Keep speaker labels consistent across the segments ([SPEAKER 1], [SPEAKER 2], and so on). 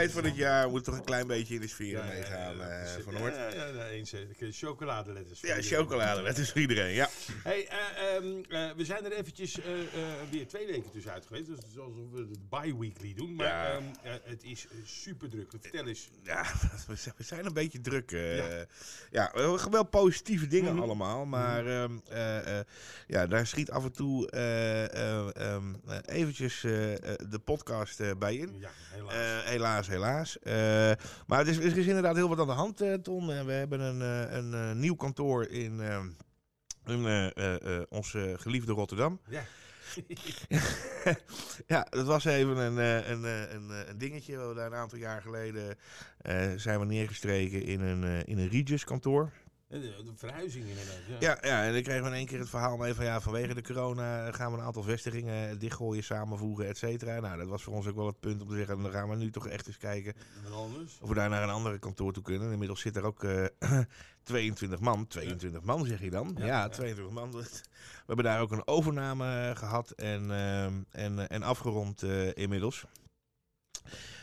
[SPEAKER 1] Tijd van het jaar.
[SPEAKER 2] Moet toch een klein beetje in de sfeer meegaan
[SPEAKER 1] ja,
[SPEAKER 2] eh,
[SPEAKER 1] ja,
[SPEAKER 2] van Noord.
[SPEAKER 1] Ja, ja, eens. eh, de Chocoladeletters.
[SPEAKER 2] Ja, chocolade. Dat is voor iedereen. Ja.
[SPEAKER 1] Hey, eh, ehm, eh, we zijn er eventjes weer twee weken tussenuit geweest. Dus het is alsof we het bi-weekly doen. Maar ehm, eh, het is super druk. Vertel eens.
[SPEAKER 2] ja, we zijn- een beetje druk.
[SPEAKER 1] Ja.
[SPEAKER 2] we hebben wel positieve dingen
[SPEAKER 1] Mhm.
[SPEAKER 2] allemaal. Maar ehm, eh, eh, ja, daar schiet af en toe ehm, eventjes de podcast bij in.
[SPEAKER 1] Ja, helaas.
[SPEAKER 2] Helaas, helaas. Eh, maar het is, er is inderdaad heel wat aan de hand, eh, Ton. Eh, we hebben een, een nieuw kantoor in, in onze geliefde Rotterdam.
[SPEAKER 1] ja.
[SPEAKER 2] ja, dat was even een, een, een, een dingetje. We daar een aantal jaar geleden zijn we neergestreken in een, in een Regis kantoor.
[SPEAKER 1] De, verhuizing inderdaad. Ja.
[SPEAKER 2] Ja, ja, en dan kregen we in één keer het verhaal mee van ja, vanwege de corona gaan we een aantal vestigingen dichtgooien, samenvoegen, et cetera. Nou, dat was voor ons ook wel het punt om te zeggen, dan gaan we nu toch echt eens kijken of we daar naar een andere kantoor toe kunnen. Inmiddels zit er ook eh 22 man. 22 man zeg je dan? Ja,
[SPEAKER 1] Ja, ja.
[SPEAKER 2] 22 man. We hebben daar ook een overname gehad en, ehm, en, en afgerond eh, inmiddels.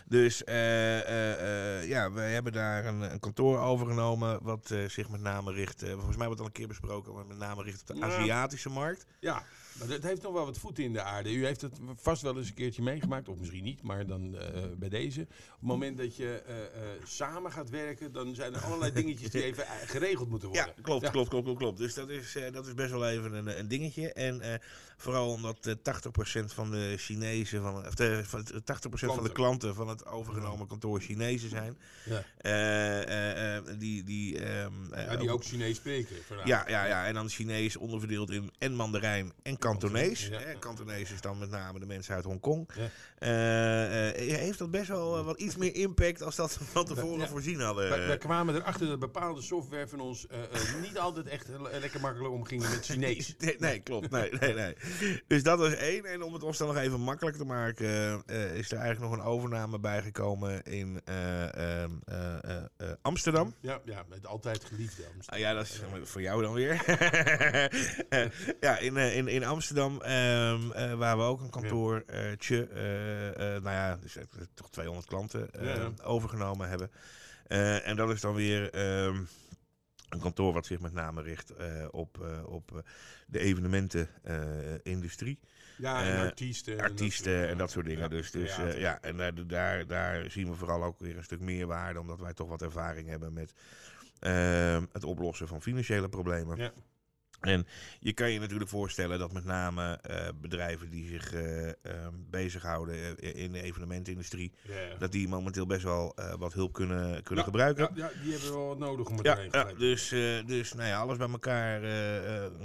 [SPEAKER 2] Dus eh, eh, eh, ja, we hebben daar een, een kantoor overgenomen wat zich met name richt, volgens mij het al een keer besproken, maar met name richt op de. Aziatische markt.
[SPEAKER 1] Ja, maar het heeft nog wel wat voeten in de aarde. U heeft het vast wel eens een keertje meegemaakt, of misschien niet, maar dan eh, bij deze. Op het moment dat je eh, eh, samen gaat werken, dan zijn er allerlei dingetjes die even geregeld moeten worden.
[SPEAKER 2] Ja, klopt,
[SPEAKER 1] Ja.
[SPEAKER 2] klopt, klopt, klopt. Dus dat is, dat is best wel even een, een dingetje. En vooral omdat eh 80% van de Chinezen, van, of de, van, 80% van de
[SPEAKER 1] Klanten.
[SPEAKER 2] van het overgenomen kantoor Chinezen zijn.
[SPEAKER 1] Ja.
[SPEAKER 2] Die, die,
[SPEAKER 1] Ja, die ook Chinees spreken.
[SPEAKER 2] ja, ja, ja, en dan Chinees onderverdeeld in en Mandarijn en Kantonees.
[SPEAKER 1] Ja.
[SPEAKER 2] Kantonees is dan met name de mensen uit Hongkong.
[SPEAKER 1] Ja.
[SPEAKER 2] Eh, eh, heeft dat best wel eh, wat iets meer impact als dat we van tevoren
[SPEAKER 1] Ja.
[SPEAKER 2] voorzien hadden.
[SPEAKER 1] Wij kwamen erachter dat bepaalde software van ons niet altijd echt lekker makkelijk omging met Chinees.
[SPEAKER 2] Nee, nee, klopt. Nee, nee, nee. Dus dat was één. En om het ons dan nog even makkelijk te maken, is er eigenlijk nog een overname bijgekomen in eh, ehm, eh, eh, eh, Amsterdam.
[SPEAKER 1] Ja, ja, met altijd geliefde Amsterdam.
[SPEAKER 2] Ah, ja, dat is voor jou dan weer. Ja, in, in, in Amsterdam, ehm, eh, waar we ook een kantoortje, eh, eh, nou ja, dus, eh, toch 200 klanten eh,
[SPEAKER 1] ja.
[SPEAKER 2] overgenomen hebben. En dat is dan weer ehm, een kantoor wat zich met name richt op, op de evenementenindustrie.
[SPEAKER 1] Ja, en artiesten. en dat
[SPEAKER 2] artiesten
[SPEAKER 1] soort-
[SPEAKER 2] en dat soort dingen.
[SPEAKER 1] ja,
[SPEAKER 2] dus dus ja, en daar, daar, daar zien we vooral ook weer een stuk meer waarde, omdat wij toch wat ervaring hebben met ehm, het oplossen van financiële problemen.
[SPEAKER 1] Ja.
[SPEAKER 2] En je kan je natuurlijk voorstellen dat met name eh, bedrijven die zich eh, ehm, bezighouden eh, in de evenementenindustrie, dat die momenteel best wel wat hulp kunnen, kunnen
[SPEAKER 1] Ja,
[SPEAKER 2] gebruiken.
[SPEAKER 1] Ja, ja, die hebben wel wat nodig om het
[SPEAKER 2] Ja, ja, dus, dus nou ja, alles bij elkaar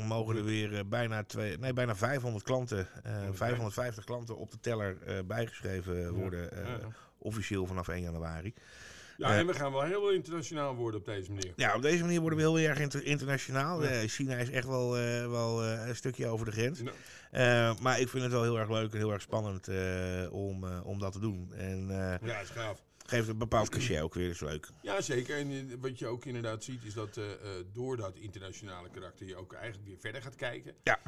[SPEAKER 2] mogen er weer bijna, twee, nee, bijna 500 klanten, eh, 550 klanten op de teller bijgeschreven worden. Officieel vanaf 1 januari.
[SPEAKER 1] Ja, en we gaan wel heel internationaal worden op deze manier.
[SPEAKER 2] Ja, op deze manier worden we heel erg inter- internationaal. Eh, China is echt wel, eh, wel eh, een stukje over de grens.
[SPEAKER 1] Nou,
[SPEAKER 2] maar ik vind het wel heel erg leuk en heel erg spannend om, om dat te doen. En
[SPEAKER 1] ja, is gaaf.
[SPEAKER 2] geeft een bepaald cachet ook weer, is leuk.
[SPEAKER 1] Ja, zeker. En wat je ook inderdaad ziet, is dat door dat internationale karakter je ook eigenlijk weer verder gaat kijken.
[SPEAKER 2] Ja.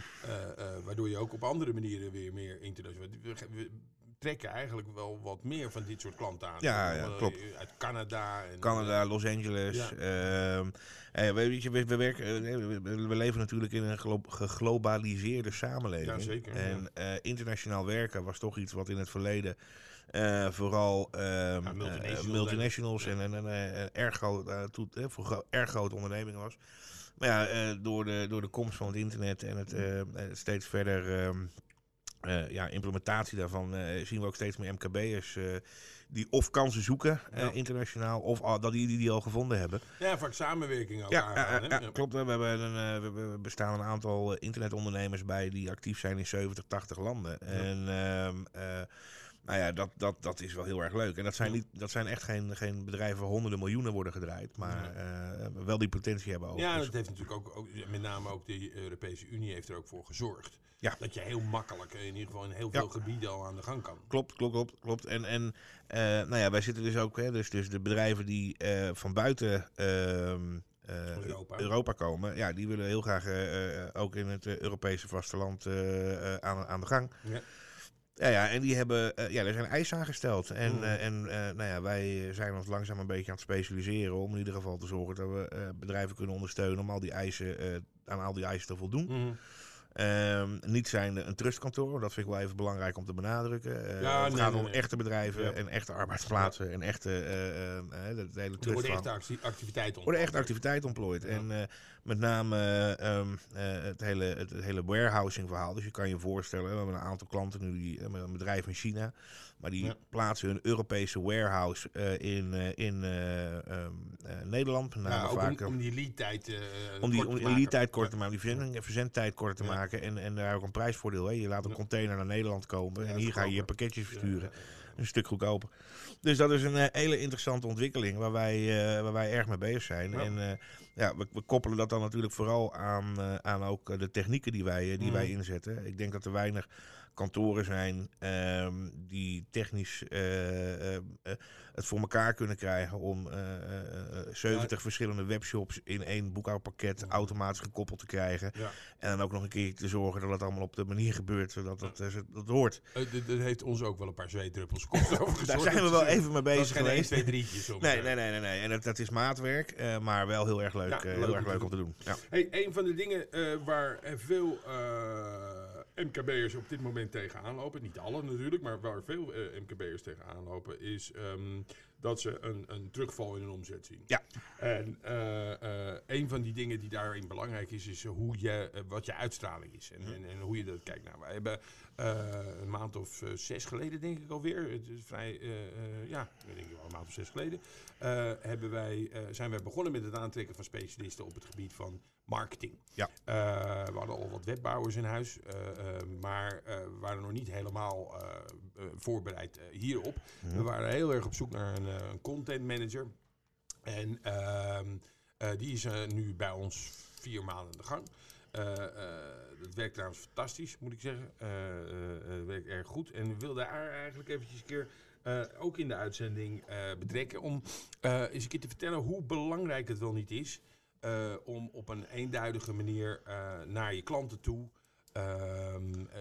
[SPEAKER 1] Waardoor je ook op andere manieren weer meer internationaal... We, we trekken eigenlijk wel wat meer van dit soort klanten aan.
[SPEAKER 2] Ja,
[SPEAKER 1] Eh,
[SPEAKER 2] ja,
[SPEAKER 1] eh,
[SPEAKER 2] klopt.
[SPEAKER 1] Uit Canada. En,
[SPEAKER 2] Canada, Los Angeles.
[SPEAKER 1] Ja.
[SPEAKER 2] eh, weet je, we, we, werken, eh, we, leven natuurlijk in een glo- geglobaliseerde samenleving.
[SPEAKER 1] Ja, zeker,
[SPEAKER 2] En eh, internationaal werken was toch iets wat in het verleden eh, vooral ehm,
[SPEAKER 1] Ja, multinationals,
[SPEAKER 2] eh, multinationals en, en, en eh, erg, groot, eh, toet- eh, voor erg grote ondernemingen was. Maar ja, eh, door, de, door de komst van het internet en het eh, eh, steeds verder ehm, eh, ja, implementatie daarvan eh, zien we ook steeds meer MKB'ers eh, die of kansen zoeken
[SPEAKER 1] Ja.
[SPEAKER 2] internationaal of al, dat die, die die al gevonden hebben.
[SPEAKER 1] Ja, vaak samenwerking ook
[SPEAKER 2] Ja,
[SPEAKER 1] aangaan.
[SPEAKER 2] ja, klopt. We, hebben een, we, bestaan een aantal internetondernemers bij die actief zijn in 70, 80 landen. En ehm, eh, Nou ja, dat, dat, dat is wel heel erg leuk. En dat zijn, niet, dat zijn echt geen, geen bedrijven waar honderden miljoenen worden gedraaid. Maar eh, wel die potentie hebben ook.
[SPEAKER 1] Ja, dat heeft natuurlijk ook, ook, met name ook de Europese Unie heeft er ook voor gezorgd.
[SPEAKER 2] Ja.
[SPEAKER 1] Dat je heel makkelijk, in ieder geval in heel
[SPEAKER 2] Ja.
[SPEAKER 1] veel gebieden al aan de gang kan.
[SPEAKER 2] Klopt, klopt, klopt, klopt. En, en eh, nou ja, wij zitten dus ook, hè, dus, dus de bedrijven die eh, van buiten ehm, eh,
[SPEAKER 1] Europa.
[SPEAKER 2] Europa komen, ja, die willen heel graag ook in het Europese vasteland aan, aan de gang.
[SPEAKER 1] Ja.
[SPEAKER 2] Ja, ja, en die hebben, eh, ja, er zijn eisen aangesteld. En,
[SPEAKER 1] Mm.
[SPEAKER 2] eh, en eh, nou ja, wij zijn ons langzaam een beetje aan het specialiseren om in ieder geval te zorgen dat we bedrijven kunnen ondersteunen om al die eisen, aan al die eisen te voldoen.
[SPEAKER 1] Mhm.
[SPEAKER 2] Ehm, niet zijn een trustkantoor, dat vind ik wel even belangrijk om te benadrukken. Eh,
[SPEAKER 1] Ja,
[SPEAKER 2] het
[SPEAKER 1] nee,
[SPEAKER 2] gaat
[SPEAKER 1] nee,
[SPEAKER 2] om
[SPEAKER 1] nee.
[SPEAKER 2] echte bedrijven
[SPEAKER 1] Ja.
[SPEAKER 2] en echte arbeidsplaatsen en echte, eh, eh, de, de hele
[SPEAKER 1] Er worden echte activiteiten
[SPEAKER 2] echt activiteiten ontplooid. En eh, met name eh, ehm, eh, het, hele, het, het hele warehousing verhaal. Dus je kan je voorstellen, we hebben een aantal klanten nu, die, met een bedrijf in China. Maar die plaatsen hun Europese warehouse eh, in, in eh, ehm, eh, Nederland. Met name vaak,
[SPEAKER 1] om, om die lead-tijd eh,
[SPEAKER 2] om die, om
[SPEAKER 1] te
[SPEAKER 2] die
[SPEAKER 1] maken.
[SPEAKER 2] lead-tijd kort te maken, die verzend, verzendtijd kort te
[SPEAKER 1] Ja.
[SPEAKER 2] Maken en, en daar ook een prijsvoordeel. Hè. Je laat een container naar Nederland komen en hier ga je je pakketjes versturen. Een stuk goedkoper. Dus dat is een eh, hele interessante ontwikkeling waar wij, eh, waar wij erg mee bezig zijn. En eh, ja, we, we koppelen dat dan natuurlijk vooral aan, aan ook de technieken die wij, die
[SPEAKER 1] Mhm.
[SPEAKER 2] wij inzetten. Ik denk dat er weinig kantoren zijn ehm, die technisch eh, eh, eh, het voor elkaar kunnen krijgen om eh, eh, eh, 70 verschillende webshops in één boekhoudpakket automatisch gekoppeld te krijgen.
[SPEAKER 1] Ja.
[SPEAKER 2] En dan ook nog een keer te zorgen dat het allemaal op de manier gebeurt zodat het, eh, dat hoort.
[SPEAKER 1] Dit- dit heeft ons ook wel een paar zweetdruppels gekost over
[SPEAKER 2] Daar zijn we wel even mee
[SPEAKER 1] Dat
[SPEAKER 2] bezig
[SPEAKER 1] geen 1,
[SPEAKER 2] geweest.
[SPEAKER 1] 2, 3'tjes. om,
[SPEAKER 2] Nee, nee, nee, nee, nee. En dat, dat is maatwerk, maar wel heel erg leuk,
[SPEAKER 1] Ja, leuk
[SPEAKER 2] heel
[SPEAKER 1] om
[SPEAKER 2] erg
[SPEAKER 1] te
[SPEAKER 2] leuk
[SPEAKER 1] doen.
[SPEAKER 2] om te doen. Ja.
[SPEAKER 1] Hey, een van de dingen waar veel MKB'ers op dit moment tegenaan lopen, niet alle natuurlijk, maar waar veel eh, MKB'ers tegenaan lopen, is ehm, dat ze een, een terugval in hun omzet zien.
[SPEAKER 2] Ja.
[SPEAKER 1] En eh, eh, een van die dingen die daarin belangrijk is, is hoe je, eh, wat je uitstraling is en, en, en hoe je dat kijkt. Nou, wij hebben een maand of zes geleden, denk ik alweer, het is vrij, ja, ik denk wel een maand of zes geleden, hebben wij, zijn wij begonnen met het aantrekken van specialisten op het gebied van marketing.
[SPEAKER 2] Ja.
[SPEAKER 1] We hadden al wat wetbouwers in huis, maar we waren nog niet helemaal voorbereid hierop. We waren heel erg op zoek naar een, een content manager. En ehm, eh, die is eh, nu bij ons vier maanden aan de gang. Eh, eh, dat werkt trouwens fantastisch, moet ik zeggen. Eh, eh, eh, het werkt erg goed. En we wilden haar eigenlijk eventjes een keer eh, ook in de uitzending eh, betrekken. Om eh, eens een keer te vertellen hoe belangrijk het wel niet is. eh, om op een eenduidige manier eh, naar je klanten toe ehm, eh,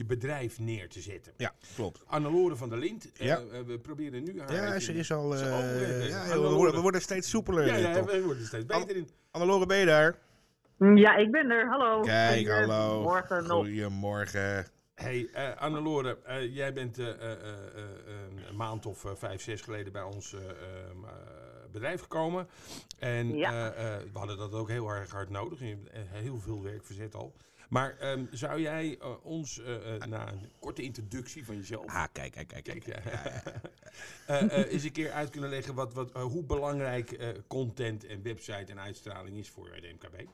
[SPEAKER 1] je bedrijf neer te zetten.
[SPEAKER 2] ja, klopt.
[SPEAKER 1] Annelore van der Lind. eh,
[SPEAKER 2] Ja.
[SPEAKER 1] eh, we proberen nu haar...
[SPEAKER 2] Ja, ze is al... Eh,
[SPEAKER 1] oh, ja,
[SPEAKER 2] we, worden, we worden steeds soepeler.
[SPEAKER 1] Ja, ja, we worden er steeds beter in.
[SPEAKER 2] Annelore, ben je daar?
[SPEAKER 3] Ja, ik ben er. Hallo.
[SPEAKER 2] Kijk, hallo.
[SPEAKER 3] Morgen nog.
[SPEAKER 2] Goedemorgen.
[SPEAKER 1] Hey, eh Annelore, eh, jij bent eh, eh, eh, eh, een maand of vijf, zes geleden bij ons eh, ehm, eh, bedrijf gekomen. En
[SPEAKER 3] Ja.
[SPEAKER 1] eh, eh, we hadden dat ook heel erg hard nodig. Je hebt eh, heel veel werk verzet al. Maar ehm, zou jij eh, ons, eh, eh, na een korte introductie van jezelf...
[SPEAKER 2] Ah, kijk, kijk, kijk.
[SPEAKER 1] Kijk,
[SPEAKER 2] kijk.
[SPEAKER 1] ja. Eh, eh, eens een keer uit kunnen leggen wat, wat, eh, hoe belangrijk eh, content en website en uitstraling is voor de MKB.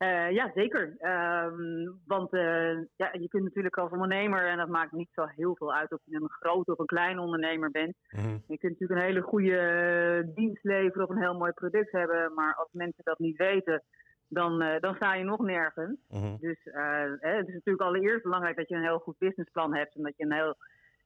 [SPEAKER 3] Eh, ja, zeker. Ehm, want eh, ja, je kunt natuurlijk als ondernemer, en dat maakt niet zo heel veel uit of je een grote of een kleine ondernemer bent. Je kunt natuurlijk een hele goede dienst leveren of een heel mooi product hebben. Maar als mensen dat niet weten, dan, eh, dan sta je nog nergens. Dus eh, hè, het is natuurlijk allereerst belangrijk dat je een heel goed businessplan hebt en dat je een heel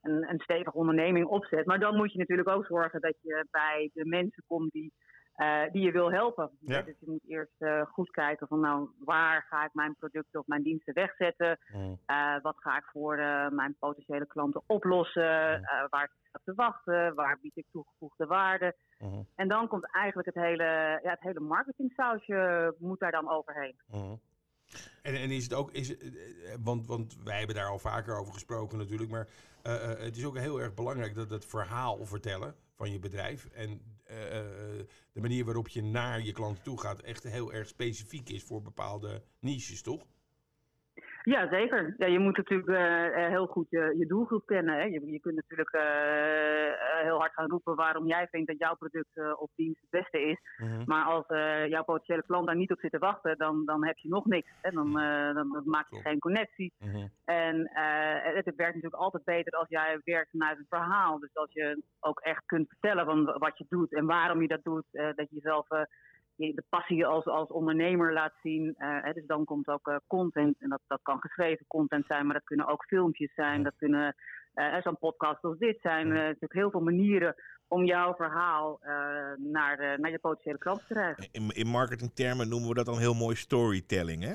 [SPEAKER 3] een, een stevige onderneming opzet. Maar dan moet je natuurlijk ook zorgen dat je bij de mensen komt die, eh, die je wil helpen.
[SPEAKER 1] Ja.
[SPEAKER 3] Dus je moet eerst eh, goed kijken van nou, waar ga ik mijn producten of mijn diensten wegzetten? Eh, wat ga ik voor mijn potentiële klanten oplossen? Eh, waar zit ik te wachten? Waar bied ik toegevoegde waarde? En dan komt eigenlijk het hele, ja, het hele marketingsausje moet daar dan overheen.
[SPEAKER 1] En, en is het ook, is want, want wij hebben daar al vaker over gesproken natuurlijk, maar het is ook heel erg belangrijk dat het verhaal vertellen van je bedrijf en eh, eh, de manier waarop je naar je klanten toe gaat echt heel erg specifiek is voor bepaalde niches, toch?
[SPEAKER 3] Ja, zeker. Ja, je moet natuurlijk eh, eh, heel goed je, je doelgroep kennen. Hè. Je, je kunt natuurlijk eh, eh, heel hard gaan roepen waarom jij vindt dat jouw product eh, of dienst het beste is.
[SPEAKER 1] Mhm.
[SPEAKER 3] Maar als jouw potentiële klant daar niet op zit te wachten, dan, dan heb je nog niks. Hè. Dan, eh, dan, maak je geen connectie.
[SPEAKER 1] Mhm.
[SPEAKER 3] En het, het werkt natuurlijk altijd beter als jij werkt vanuit een verhaal. Dus als je ook echt kunt vertellen van wat je doet en waarom je dat doet. dat je jezelf je- de passie als, als ondernemer laat zien. eh, dus dan komt ook eh, content. En dat, dat kan geschreven content zijn, maar dat kunnen ook filmpjes zijn. Dat kunnen eh, zo'n podcast als dit zijn. Eh, natuurlijk heel veel manieren om jouw verhaal naar, de, naar je potentiële klant te krijgen.
[SPEAKER 2] In, in marketingtermen noemen we dat dan heel mooi storytelling, hè?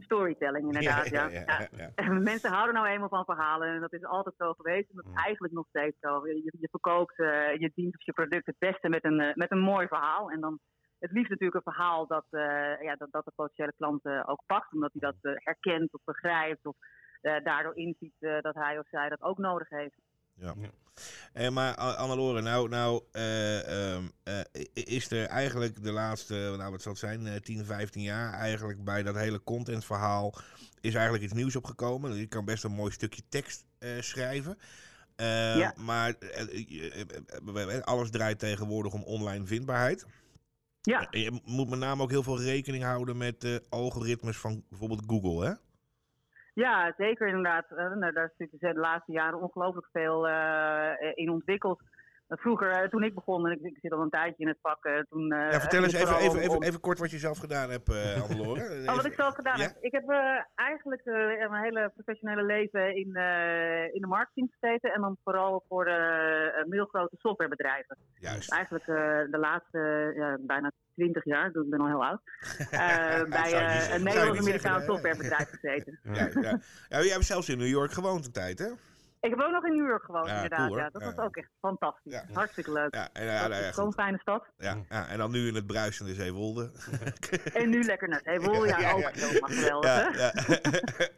[SPEAKER 3] Storytelling inderdaad, ja.
[SPEAKER 2] ja,
[SPEAKER 3] Ja.
[SPEAKER 2] ja.
[SPEAKER 3] En Mensen houden nou eenmaal van verhalen en dat is altijd zo geweest. En dat is
[SPEAKER 2] Mm.
[SPEAKER 3] eigenlijk nog steeds zo. Je, je verkoopt je dienst of je product het beste met een, met een mooi verhaal. En dan het liefst natuurlijk een verhaal dat, eh, ja, dat, dat de potentiële klant eh, ook pakt. Omdat hij dat eh, herkent of begrijpt of eh, daardoor inziet eh, dat hij of zij dat ook nodig heeft.
[SPEAKER 2] Eh, maar A- Annelore, nou, nou eh, ehm, eh, is er eigenlijk de laatste, nou wat zal het zijn, eh, 10, 15 jaar eigenlijk bij dat hele contentverhaal is eigenlijk iets nieuws opgekomen. Je kan best een mooi stukje tekst eh, schrijven. Eh,
[SPEAKER 3] Ja.
[SPEAKER 2] Maar alles draait tegenwoordig om online vindbaarheid.
[SPEAKER 3] Ja,
[SPEAKER 2] Je moet met name ook heel veel rekening houden met de algoritmes van bijvoorbeeld Google, hè?
[SPEAKER 3] Ja, zeker inderdaad. Eh, nou, daar is natuurlijk de laatste jaren ongelooflijk veel eh, in ontwikkeld. Vroeger, eh, toen ik begon, en ik, ik zit al een tijdje in het vak, eh, toen... eh,
[SPEAKER 2] Ja, vertel eens even, even, even, kort wat je zelf gedaan hebt, eh Annelore.
[SPEAKER 3] Oh, wat ik zelf gedaan
[SPEAKER 2] Ja?
[SPEAKER 3] heb. Ik heb eigenlijk mijn hele professionele leven in, in de marketing gezeten. En dan vooral voor de middelgrote softwarebedrijven.
[SPEAKER 2] Juist.
[SPEAKER 3] Eigenlijk eh, de laatste ja, bijna 20 jaar, dus ik ben al heel oud. bij een Nederlands-Amerikaans softwarebedrijf gezeten.
[SPEAKER 2] Ja, ja. ja, jij hebt zelfs in New York gewoond een tijd, hè?
[SPEAKER 3] Ik heb ook nog in New York gewoond,
[SPEAKER 2] Ja,
[SPEAKER 3] inderdaad.
[SPEAKER 2] cool, hoor.
[SPEAKER 3] ja, dat
[SPEAKER 2] Ja.
[SPEAKER 3] was ook echt fantastisch.
[SPEAKER 2] Ja.
[SPEAKER 3] Hartstikke leuk.
[SPEAKER 2] Ja, en, ja,
[SPEAKER 3] dat
[SPEAKER 2] nou
[SPEAKER 3] een fijne stad.
[SPEAKER 2] ja, ja, en dan nu in het bruisende Zeewolde.
[SPEAKER 3] En nu lekker naar Zeewol. Ja,
[SPEAKER 2] Ja, ja,
[SPEAKER 3] ook geweldig.
[SPEAKER 2] Ja, ja.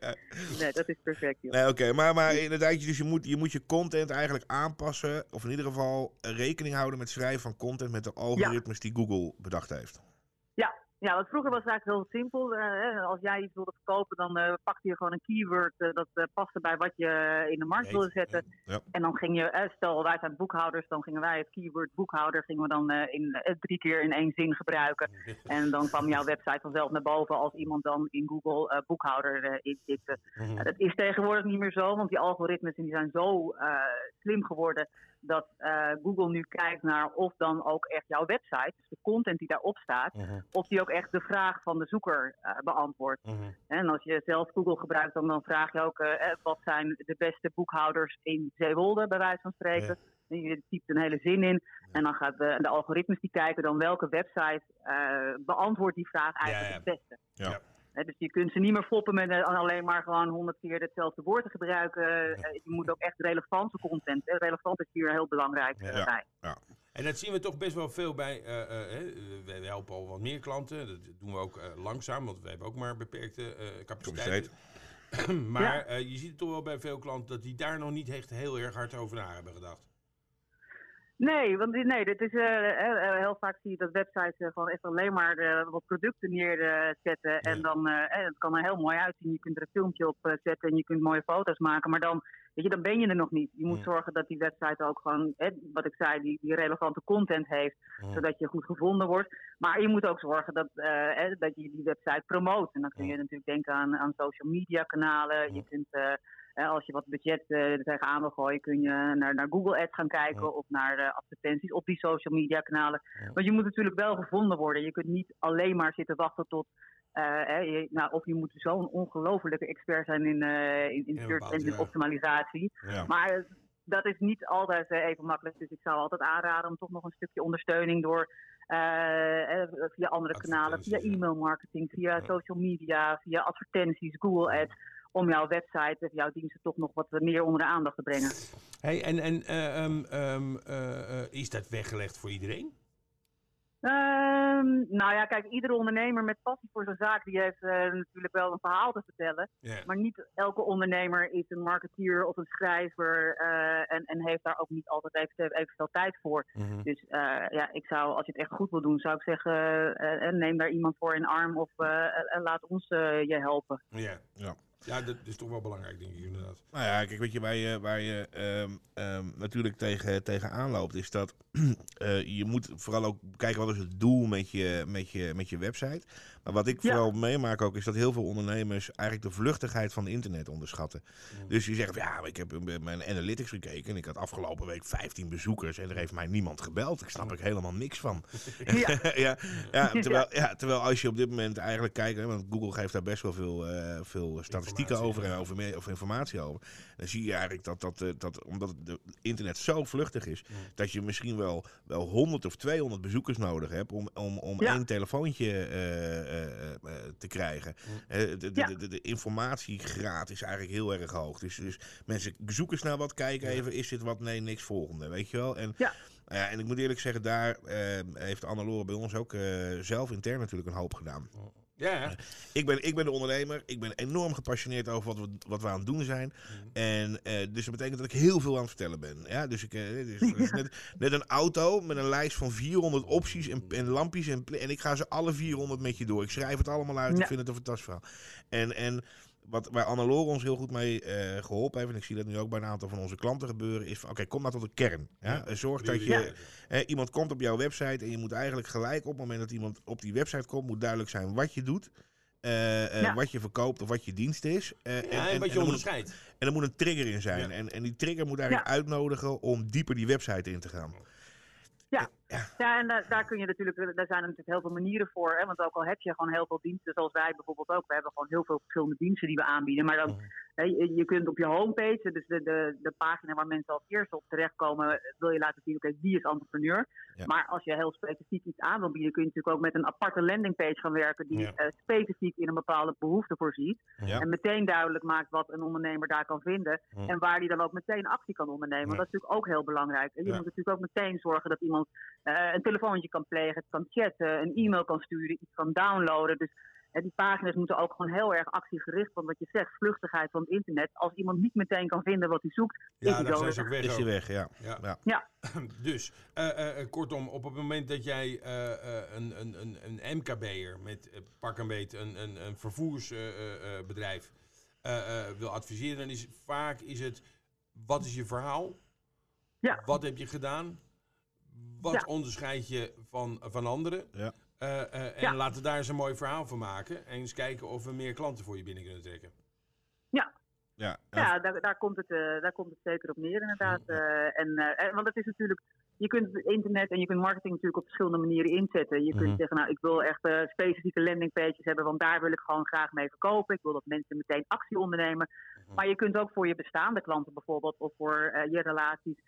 [SPEAKER 3] Nee, dat is perfect, joh.
[SPEAKER 2] nee, oké, maar, maar inderdaad, dus je moet, je moet je content eigenlijk aanpassen. Of in ieder geval rekening houden met schrijven van content met de algoritmes die Google bedacht heeft.
[SPEAKER 3] Ja, want vroeger was het eigenlijk heel simpel. Eh, als jij iets wilde verkopen, dan eh, pakte je gewoon een keyword eh, dat paste bij wat je in de markt wilde zetten.
[SPEAKER 2] ja.
[SPEAKER 3] En dan ging je, stel wij zijn boekhouders, dan gingen wij het keyword boekhouder gingen we dan in, drie keer in één zin gebruiken. En dan kwam jouw website vanzelf naar boven als iemand dan in Google boekhouder intikte. Ja, dat is tegenwoordig niet meer zo, want die algoritmes die zijn zo slim geworden dat eh, Google nu kijkt naar of dan ook echt jouw website, dus de content die daarop staat,
[SPEAKER 1] Mhm.
[SPEAKER 3] of die ook echt de vraag van de zoeker eh, beantwoordt.
[SPEAKER 1] Mhm.
[SPEAKER 3] En als je zelf Google gebruikt, dan, dan vraag je ook eh, wat zijn de beste boekhouders in Zeewolde, bij wijze van spreken. En je typt een hele zin in en dan gaat de, de algoritmes die kijken dan welke website eh, beantwoordt die vraag eigenlijk
[SPEAKER 1] Ja, ja.
[SPEAKER 3] het beste.
[SPEAKER 2] Ja.
[SPEAKER 3] Hè, dus je kunt ze niet meer foppen met eh, alleen maar gewoon honderd keer hetzelfde woord te gebruiken. Eh, je moet ook echt relevante content. eh, relevant is hier heel belangrijk
[SPEAKER 1] Ja.
[SPEAKER 3] bij.
[SPEAKER 1] En dat zien we toch best wel veel bij. eh, hè, we helpen al wat meer klanten. Dat doen we ook langzaam, want we hebben ook maar beperkte capaciteit. maar
[SPEAKER 3] Ja.
[SPEAKER 1] je ziet het toch wel bij veel klanten dat die daar nog niet echt heel erg hard over na hebben gedacht.
[SPEAKER 3] Nee, want nee, dit is, eh, heel vaak zie je dat websites gewoon echt alleen maar wat producten neerzetten. en dan het kan er heel mooi uitzien. Je kunt er een filmpje op zetten en je kunt mooie foto's maken. Maar dan, weet je, dan ben je er nog niet. Je moet zorgen dat die website ook gewoon, wat ik zei, die, die relevante content heeft. Zodat je goed gevonden wordt. Maar je moet ook zorgen dat, eh, eh, dat je die website promoot. En dan kun je natuurlijk denken aan, aan social media kanalen. Je kunt... als je wat budget eh, er tegenaan wil gooien, kun je naar, naar Google Ads gaan kijken
[SPEAKER 1] Ja.
[SPEAKER 3] of naar eh, advertenties op die social media kanalen.
[SPEAKER 1] Ja.
[SPEAKER 3] Want je moet natuurlijk wel gevonden worden. Je kunt niet alleen maar zitten wachten tot. eh, je- nou, of je moet zo'n ongelofelijke expert zijn in, in, in search engine
[SPEAKER 1] ja.
[SPEAKER 3] optimalisatie. Maar dat is niet altijd even makkelijk. Dus ik zou altijd aanraden om toch nog een stukje ondersteuning door via andere kanalen, via e-mail marketing, via social media, via advertenties, Google Ads. Om jouw website of jouw diensten toch nog wat meer onder de aandacht te brengen.
[SPEAKER 1] Hey, en en eh, ehm, ehm, eh, eh, is dat weggelegd voor iedereen?
[SPEAKER 3] Ehm, nou ja, kijk, iedere ondernemer met passie voor zijn zaak, die heeft eh, natuurlijk wel een verhaal te vertellen. Maar niet elke ondernemer is een marketeer of een schrijver eh, en, en heeft daar ook niet altijd even, evenveel tijd voor.
[SPEAKER 1] Mhm.
[SPEAKER 3] Dus eh, ja, ik zou, als je het echt goed wil doen, zou ik zeggen, neem daar iemand voor in arm of laat ons je helpen.
[SPEAKER 1] Ja.
[SPEAKER 2] Ja.
[SPEAKER 1] Ja, dat is toch wel belangrijk, denk ik inderdaad.
[SPEAKER 2] Nou ja, kijk, weet je, waar je, waar je ehm, ehm, natuurlijk tegen, tegen aanloopt, is dat eh, je moet vooral ook kijken wat is het doel met je, met je, met je website. Maar wat ik
[SPEAKER 3] Ja.
[SPEAKER 2] vooral meemaak ook, is dat heel veel ondernemers eigenlijk de vluchtigheid van internet onderschatten. Dus die zeggen, van, ja, ik heb mijn analytics gekeken en ik had afgelopen week 15 bezoekers en er heeft mij niemand gebeld. Ik snap er helemaal niks van.
[SPEAKER 3] Ja.
[SPEAKER 2] ja, ja, terwijl, ja, terwijl als je op dit moment eigenlijk kijkt, hè, want Google geeft daar best wel veel, eh, veel statistieken over en over, meer, over informatie over. Dan zie je eigenlijk dat, dat, eh, dat omdat het internet zo vluchtig is, dat je misschien wel, wel 100 of 200 bezoekers nodig hebt om, om, om één telefoontje eh, te krijgen. Eh, de, de,
[SPEAKER 3] Ja.
[SPEAKER 2] de, de, de informatiegraad is eigenlijk heel erg hoog. Dus, dus mensen zoeken snel wat, kijken even, is dit wat? Nee, niks volgende, weet je wel? En,
[SPEAKER 3] Ja.
[SPEAKER 2] nou ja, en ik moet eerlijk zeggen, daar eh, heeft Annelore bij ons ook eh, zelf intern natuurlijk een hoop gedaan.
[SPEAKER 1] Ja, ja.
[SPEAKER 2] Ik ben, ik ben de ondernemer. Ik ben enorm gepassioneerd over wat we, wat we aan het doen zijn. En eh, dus dat betekent dat ik heel veel aan het vertellen ben. Ja, dus ik, eh, dus, net, net een auto met een lijst van 400 opties en, en lampjes. En, en ik ga ze alle 400 met je door. Ik schrijf het allemaal uit.
[SPEAKER 3] Ja.
[SPEAKER 2] Ik vind het een fantastisch verhaal. En, en wat, waar Annelore ons heel goed mee eh, geholpen heeft, en ik zie dat nu ook bij een aantal van onze klanten gebeuren, is van oké, kom nou tot de kern. Ja?
[SPEAKER 1] Ja.
[SPEAKER 2] Eh, Zorg dat je, iemand komt op jouw website en je moet eigenlijk gelijk op het moment dat iemand op die website komt, moet duidelijk zijn wat je doet. eh, eh,
[SPEAKER 3] Ja.
[SPEAKER 2] Wat je verkoopt of wat je dienst is. Eh,
[SPEAKER 1] Ja, en, wat je
[SPEAKER 2] er moet,
[SPEAKER 1] onderscheidt.
[SPEAKER 2] en er moet een trigger in zijn.
[SPEAKER 1] Ja.
[SPEAKER 2] En, en die trigger moet eigenlijk uitnodigen om dieper die website in te gaan.
[SPEAKER 3] Ja, en daar, daar kun je natuurlijk, daar zijn er natuurlijk heel veel manieren voor. Hè? Want ook al heb je gewoon heel veel diensten, zoals wij bijvoorbeeld ook. We hebben gewoon heel veel verschillende diensten die we aanbieden. Maar dan, hè, je, je kunt op je homepage, dus de, de, de pagina waar mensen als eerste op terechtkomen, wil je laten zien, oké, wie is entrepreneur.
[SPEAKER 2] Ja.
[SPEAKER 3] Maar als je heel specifiek iets aan wil bieden, kun je natuurlijk ook met een aparte landingpage gaan werken die
[SPEAKER 1] Ja.
[SPEAKER 3] eh, specifiek in een bepaalde behoefte voorziet.
[SPEAKER 2] Ja.
[SPEAKER 3] En meteen duidelijk maakt wat een ondernemer daar kan vinden.
[SPEAKER 1] Ja.
[SPEAKER 3] En waar die dan ook meteen actie kan ondernemen. Want
[SPEAKER 1] Ja.
[SPEAKER 3] dat is natuurlijk ook heel belangrijk. En je
[SPEAKER 1] Ja.
[SPEAKER 3] moet natuurlijk ook meteen zorgen dat iemand eh, een telefoontje kan plegen, kan chatten, een e-mail kan sturen, iets kan downloaden. Dus die pagina's moeten ook gewoon heel erg actiegericht. Want wat je zegt, vluchtigheid van het internet. Als iemand niet meteen kan vinden wat hij zoekt, is hij
[SPEAKER 1] dan
[SPEAKER 3] zo
[SPEAKER 1] zijn ze
[SPEAKER 3] weg.
[SPEAKER 1] ook weg.
[SPEAKER 2] Is weg, ja.
[SPEAKER 1] Ja.
[SPEAKER 2] Ja.
[SPEAKER 3] Ja.
[SPEAKER 1] Dus, eh, eh, kortom, op het moment dat jij eh, eh, een, een, een, een MKB'er met pak een beet een, een, een vervoersbedrijf eh, wil adviseren, dan is vaak is het wat is je verhaal?
[SPEAKER 3] Ja.
[SPEAKER 1] Wat heb je gedaan? Wat
[SPEAKER 3] Ja.
[SPEAKER 1] onderscheid je van, van anderen?
[SPEAKER 2] Ja.
[SPEAKER 1] Eh, eh, en
[SPEAKER 3] Ja.
[SPEAKER 1] laten we daar eens een mooi verhaal van maken. En eens kijken of we meer klanten voor je binnen kunnen trekken.
[SPEAKER 2] Ja.
[SPEAKER 3] Ja, daar, daar, komt het, eh, daar komt het zeker op neer inderdaad. Eh, en, eh, want het is natuurlijk, je kunt het internet en je kunt marketing natuurlijk op verschillende manieren inzetten. Je kunt
[SPEAKER 1] Mhm.
[SPEAKER 3] zeggen, nou ik wil echt eh, specifieke landingpages hebben, want daar wil ik gewoon graag mee verkopen. Ik wil dat mensen meteen actie ondernemen. Maar je kunt ook voor je bestaande klanten bijvoorbeeld, of voor eh, je relaties,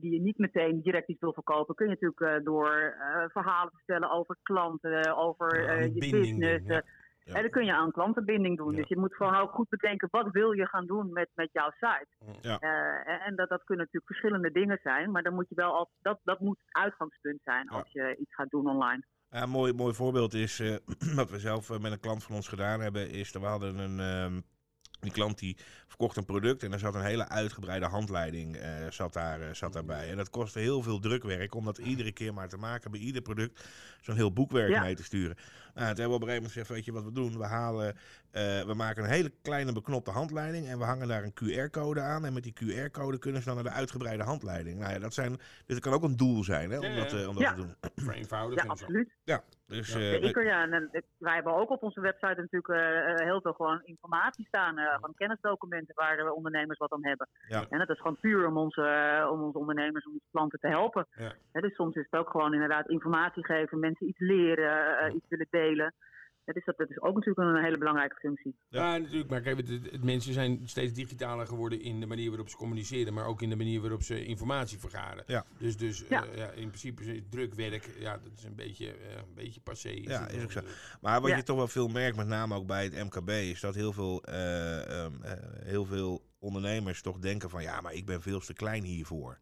[SPEAKER 3] die je niet meteen direct iets wil verkopen, kun je natuurlijk eh, door eh, verhalen vertellen over klanten, over
[SPEAKER 1] Ja,
[SPEAKER 3] eh, je business.
[SPEAKER 1] doen, ja.
[SPEAKER 3] eh, en dan kun je aan klantenbinding doen.
[SPEAKER 1] Ja.
[SPEAKER 3] Dus je moet gewoon ook goed bedenken, wat wil je gaan doen met, met jouw site?
[SPEAKER 2] Ja.
[SPEAKER 3] Eh, en dat, dat kunnen natuurlijk verschillende dingen zijn, maar dan moet je wel al, dat, dat moet het uitgangspunt zijn als je iets gaat doen online.
[SPEAKER 2] Ja, een mooi, mooi voorbeeld is, eh, wat we zelf eh, met een klant van ons gedaan hebben, is dat we hadden een, ehm, die klant die verkocht een product en er zat een hele uitgebreide handleiding eh, zat daar, eh, zat daarbij. En dat kostte heel veel drukwerk om dat iedere keer maar te maken, bij ieder product zo'n heel boekwerk
[SPEAKER 3] Ja.
[SPEAKER 2] mee te sturen. Nou, toen hebben we op een gegeven moment gezegd, weet je wat we doen? We halen, eh, we maken een hele kleine beknopte handleiding en we hangen daar een QR-code aan. En met die QR-code kunnen ze dan naar de uitgebreide handleiding. Nou ja, dat, zijn, dus dat kan ook een doel zijn hè, om dat, eh, om dat
[SPEAKER 3] Ja.
[SPEAKER 2] te doen.
[SPEAKER 3] Ja,
[SPEAKER 1] en zo.
[SPEAKER 3] absoluut.
[SPEAKER 2] Ja, dus...
[SPEAKER 1] Ja.
[SPEAKER 2] eh,
[SPEAKER 3] Zeker, ja. En, en ik- wij hebben ook op onze website natuurlijk heel veel gewoon informatie staan. eh van kennisdocumenten waar de ondernemers wat aan hebben.
[SPEAKER 2] Ja.
[SPEAKER 3] En dat is gewoon puur om onze, om onze ondernemers, om onze klanten te helpen.
[SPEAKER 1] Ja.
[SPEAKER 3] Dus soms is het ook gewoon inderdaad informatie geven, mensen iets leren, iets willen delen. Ja, dus dat, dat is ook natuurlijk een hele belangrijke functie.
[SPEAKER 1] Ja, natuurlijk. Maar kijk, het, het- het- mensen zijn steeds digitaler geworden in de manier waarop ze communiceren, maar ook in de manier waarop ze informatie vergaren.
[SPEAKER 2] Ja.
[SPEAKER 1] Dus, dus
[SPEAKER 3] Ja.
[SPEAKER 1] eh, ja, in principe is drukwerk, ja, dat is een beetje, eh, een beetje passé.
[SPEAKER 2] Ja,
[SPEAKER 1] het
[SPEAKER 2] is ook zo. Maar wat
[SPEAKER 3] Ja.
[SPEAKER 2] je toch wel veel merkt, met name ook bij het MKB, is dat heel veel, eh, ehm, eh, heel veel ondernemers toch denken van ja, maar ik ben veel te klein hiervoor.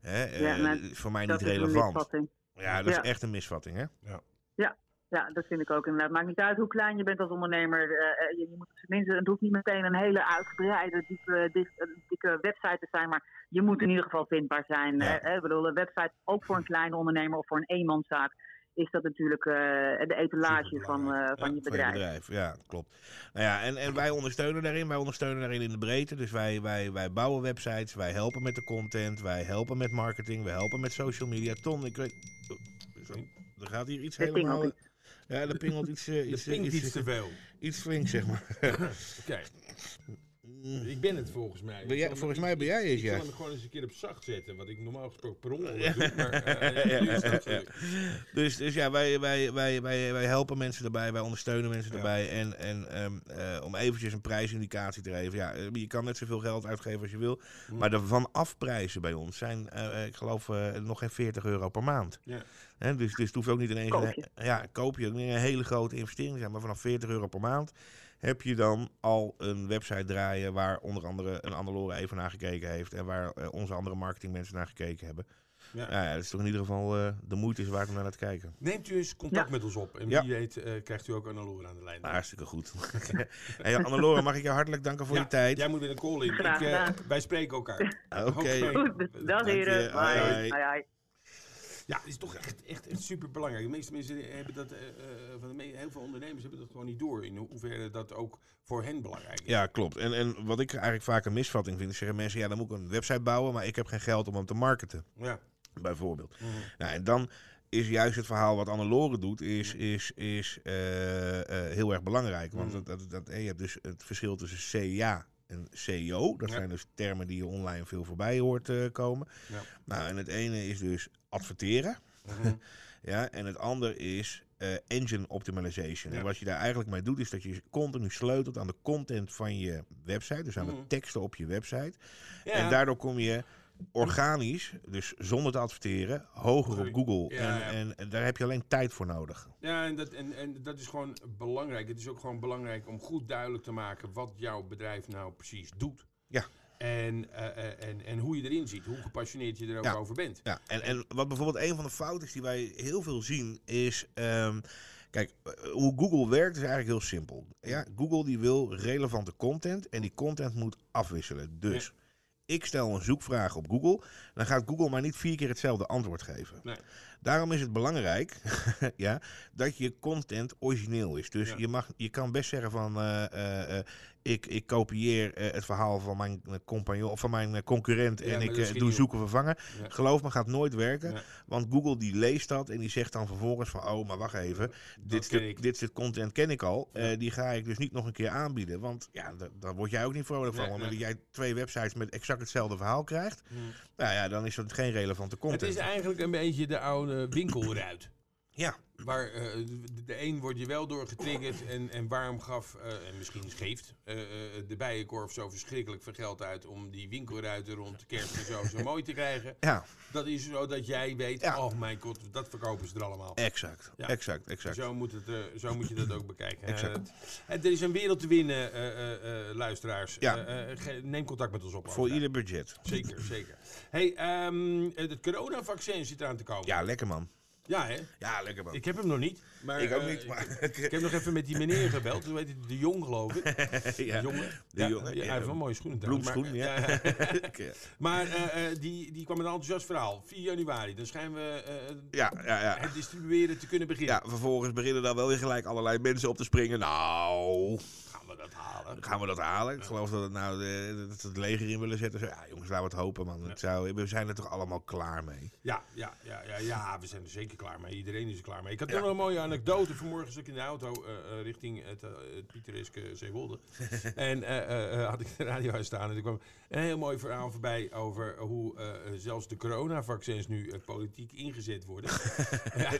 [SPEAKER 2] Hè? eh, is voor mij
[SPEAKER 3] Dat
[SPEAKER 2] niet
[SPEAKER 3] is een
[SPEAKER 2] relevant.
[SPEAKER 3] misvatting.
[SPEAKER 2] Ja, dat
[SPEAKER 3] Ja.
[SPEAKER 2] is echt een misvatting, hè?
[SPEAKER 3] Ja, dat vind ik ook inderdaad. Maakt niet uit hoe klein je bent als ondernemer. eh, eh, je, je moet minst, het hoeft niet meteen een hele uitgebreide, diepe, eh, dikke website te zijn. Maar je moet in ieder geval vindbaar zijn.
[SPEAKER 2] Ja.
[SPEAKER 3] Eh, ik bedoel, een website ook voor een kleine ondernemer of voor een eenmanszaak is dat natuurlijk de etalage van, van je
[SPEAKER 2] Van
[SPEAKER 3] bedrijf.
[SPEAKER 2] Ja, klopt. Nou ja, en, en wij ondersteunen daarin. Wij ondersteunen daarin in de breedte. Dus wij, wij, wij bouwen websites, wij helpen met de content, wij helpen met marketing, wij helpen met social media. Ton, ik weet... oh, Er gaat hier iets helemaal... Ja, er pingelt iets, iets, iets,
[SPEAKER 1] iets te veel.
[SPEAKER 2] iets flinks, zeg maar.
[SPEAKER 1] Oké, ik ben het volgens mij.
[SPEAKER 2] Ben jij-
[SPEAKER 1] Ik
[SPEAKER 2] volgens
[SPEAKER 1] ik-
[SPEAKER 2] mij ben jij
[SPEAKER 1] ik-
[SPEAKER 2] het,
[SPEAKER 1] Ik
[SPEAKER 2] ja.
[SPEAKER 1] zal hem gewoon eens een keer op zacht zetten, wat ik normaal gesproken per ongeluk doe. Maar eh,
[SPEAKER 2] Ja, ja, ja. Dus, dus ja, wij, wij, wij, wij, wij helpen mensen erbij, wij ondersteunen mensen
[SPEAKER 1] Ja.
[SPEAKER 2] erbij. En, en ehm, eh, om eventjes een prijsindicatie te geven. Ja, eh, je kan net zoveel geld uitgeven als je wil.
[SPEAKER 1] Hm.
[SPEAKER 2] Maar de vanafprijzen bij ons zijn, eh, ik geloof, eh, nog geen 40 euro per maand.
[SPEAKER 1] Ja.
[SPEAKER 2] Hè, dus, dus het hoeft ook niet ineens...
[SPEAKER 3] Koop
[SPEAKER 2] een- ja, koop je een hele grote investering te zijn. Maar vanaf 40 euro per maand heb je dan al een website draaien... waar onder andere een Annelore even naar gekeken heeft... en waar eh, onze andere marketingmensen naar gekeken hebben.
[SPEAKER 1] Ja.
[SPEAKER 2] Ja, ja, dat is toch in ieder geval eh, de moeite is waard om naar te kijken.
[SPEAKER 1] Neemt u eens contact
[SPEAKER 3] Ja.
[SPEAKER 1] met ons op. En
[SPEAKER 2] Ja.
[SPEAKER 1] wie weet eh, krijgt u ook Annalore aan de lijn.
[SPEAKER 2] Nou, hartstikke goed. hey, Annelore, mag ik jou hartelijk danken voor
[SPEAKER 1] Ja,
[SPEAKER 2] je tijd?
[SPEAKER 1] Jij moet weer een call in.
[SPEAKER 3] Graag
[SPEAKER 1] Ik, eh,
[SPEAKER 3] gedaan.
[SPEAKER 1] wij spreken elkaar.
[SPEAKER 2] Oké.
[SPEAKER 3] Goed, dag
[SPEAKER 2] je.
[SPEAKER 3] heren. Bye.
[SPEAKER 2] hoi.
[SPEAKER 1] Ja, het is toch echt, echt, echt super belangrijk. De meeste mensen hebben dat, eh, eh, van de heel veel ondernemers hebben dat gewoon niet door. In ho- hoeverre dat ook voor hen belangrijk is.
[SPEAKER 2] Ja, klopt. En, en wat ik eigenlijk vaak een misvatting vind, is zeggen mensen, ja, dan moet ik een website bouwen, maar ik heb geen geld om hem te marketen,
[SPEAKER 1] Ja.
[SPEAKER 2] bijvoorbeeld.
[SPEAKER 1] Mhm.
[SPEAKER 2] Nou, en dan is juist het verhaal wat Annelore doet, is, is, is eh, eh, heel erg belangrijk. Want
[SPEAKER 1] Mhm.
[SPEAKER 2] dat, dat, dat, eh, je hebt dus het verschil tussen CA en CEO. Dat
[SPEAKER 1] Ja.
[SPEAKER 2] zijn dus termen die je online veel voorbij hoort eh, komen.
[SPEAKER 1] Ja.
[SPEAKER 2] Nou, en het ene is dus adverteren.
[SPEAKER 1] Mhm.
[SPEAKER 2] Ja, en het andere is eh, engine optimization.
[SPEAKER 1] Ja.
[SPEAKER 2] En wat je daar eigenlijk mee doet, is dat je continu sleutelt aan de content van je website. Dus aan
[SPEAKER 1] Mhm.
[SPEAKER 2] de teksten op je website.
[SPEAKER 1] Ja.
[SPEAKER 2] En daardoor kom je organisch, dus zonder te adverteren, hoger op Google.
[SPEAKER 1] Ja,
[SPEAKER 2] en,
[SPEAKER 1] ja.
[SPEAKER 2] En, en daar heb je alleen tijd voor nodig.
[SPEAKER 1] Ja, en dat, en, en dat is gewoon belangrijk. Het is ook gewoon belangrijk om goed duidelijk te maken wat jouw bedrijf nou precies doet.
[SPEAKER 2] Ja.
[SPEAKER 1] En, eh, eh, en, en hoe je erin ziet, hoe gepassioneerd je er ook
[SPEAKER 2] Ja.
[SPEAKER 1] over bent.
[SPEAKER 2] Ja, en, en wat bijvoorbeeld een van de fouten is die wij heel veel zien, is. ehm, kijk, eh, hoe Google werkt is eigenlijk heel simpel. Ja, Google die wil relevante content en die content moet afwisselen. Dus ik stel een zoekvraag op Google, dan gaat Google maar niet vier keer hetzelfde antwoord geven.
[SPEAKER 1] Nee.
[SPEAKER 2] Daarom is het belangrijk ja, dat je content origineel is. Dus
[SPEAKER 1] Ja.
[SPEAKER 2] je, mag, je kan best zeggen van eh, eh, eh, ik, ik kopieer eh, het verhaal van mijn eh, compagnon of van mijn eh, concurrent
[SPEAKER 1] Ja,
[SPEAKER 2] en ik doe zoeken vervangen.
[SPEAKER 1] Ja.
[SPEAKER 2] Geloof me, gaat nooit werken.
[SPEAKER 1] Ja.
[SPEAKER 2] Want Google die leest dat en die zegt dan vervolgens van oh, maar wacht even. Dit stuk, stuk content ken ik al. Die ga ik dus niet nog een keer aanbieden. Want ja, da- daar word jij ook niet vrolijk van. Want
[SPEAKER 1] nee.
[SPEAKER 2] jij twee websites met exact hetzelfde verhaal krijgt.
[SPEAKER 1] Hmm.
[SPEAKER 2] Nou ja, dan is dat geen relevante
[SPEAKER 1] Het
[SPEAKER 2] content.
[SPEAKER 1] is eigenlijk een beetje de oude winkelruit.
[SPEAKER 2] Ja,
[SPEAKER 1] Waar eh, de, een wordt je wel door getriggerd en, en waarom gaf, eh, en misschien geeft, eh, de Bijenkorf zo verschrikkelijk veel geld uit om die winkelruiten rond kerst en zo, zo mooi te krijgen.
[SPEAKER 2] ja,
[SPEAKER 1] Dat is zo dat jij weet,
[SPEAKER 2] Ja.
[SPEAKER 1] oh mijn god, dat verkopen ze er allemaal.
[SPEAKER 2] exact.
[SPEAKER 1] Ja.
[SPEAKER 2] Exact, exact.
[SPEAKER 1] Zo moet, het, zo moet je dat ook bekijken.
[SPEAKER 2] Exact.
[SPEAKER 1] Er is een wereld te winnen, luisteraars.
[SPEAKER 2] Ja.
[SPEAKER 1] Neem contact met ons op.
[SPEAKER 2] Voor ieder budget.
[SPEAKER 1] Zeker, zeker. Hey, ehm, het coronavaccin zit eraan te komen.
[SPEAKER 2] Ja, lekker man.
[SPEAKER 1] Ja, hè?
[SPEAKER 2] Ja, lekker man.
[SPEAKER 1] Ik heb hem nog niet. Maar,
[SPEAKER 2] Ik ook
[SPEAKER 1] eh,
[SPEAKER 2] niet, maar...
[SPEAKER 1] Ik, ik heb nog even met die meneer gebeld. Hoe heet? De Jong, geloof ik.
[SPEAKER 2] ja.
[SPEAKER 1] De jongen.
[SPEAKER 2] De
[SPEAKER 1] ja,
[SPEAKER 2] jongen,
[SPEAKER 1] ja, hij heeft wel mooie schoenen.
[SPEAKER 2] Bloemschoen, ja.
[SPEAKER 1] Maar eh, eh, die, die kwam met een enthousiast verhaal. 4 januari. Dan schijnen we eh,
[SPEAKER 2] ja, ja, ja.
[SPEAKER 1] het distribueren te kunnen beginnen.
[SPEAKER 2] Ja, vervolgens beginnen daar wel weer gelijk allerlei mensen op te springen. Nou,
[SPEAKER 1] we dat halen?
[SPEAKER 2] gaan we dat halen? Ik geloof dat het nou de, dat het leger in willen zetten. Zo, ja, jongens, laten we het hopen, man. Het zou, we zijn er toch allemaal klaar mee.
[SPEAKER 1] Ja, ja, ja, ja, ja, we zijn er zeker klaar mee. Iedereen is er klaar mee. Ik had nog een mooie anekdote. Vanmorgen ik in de auto eh, eh, richting het, eh, het Zeewolde. en eh, eh, eh, had ik de radio uitstaan. En er kwam een heel mooi verhaal voorbij over hoe eh, eh, zelfs de coronavaccins nu eh, politiek ingezet worden. ja,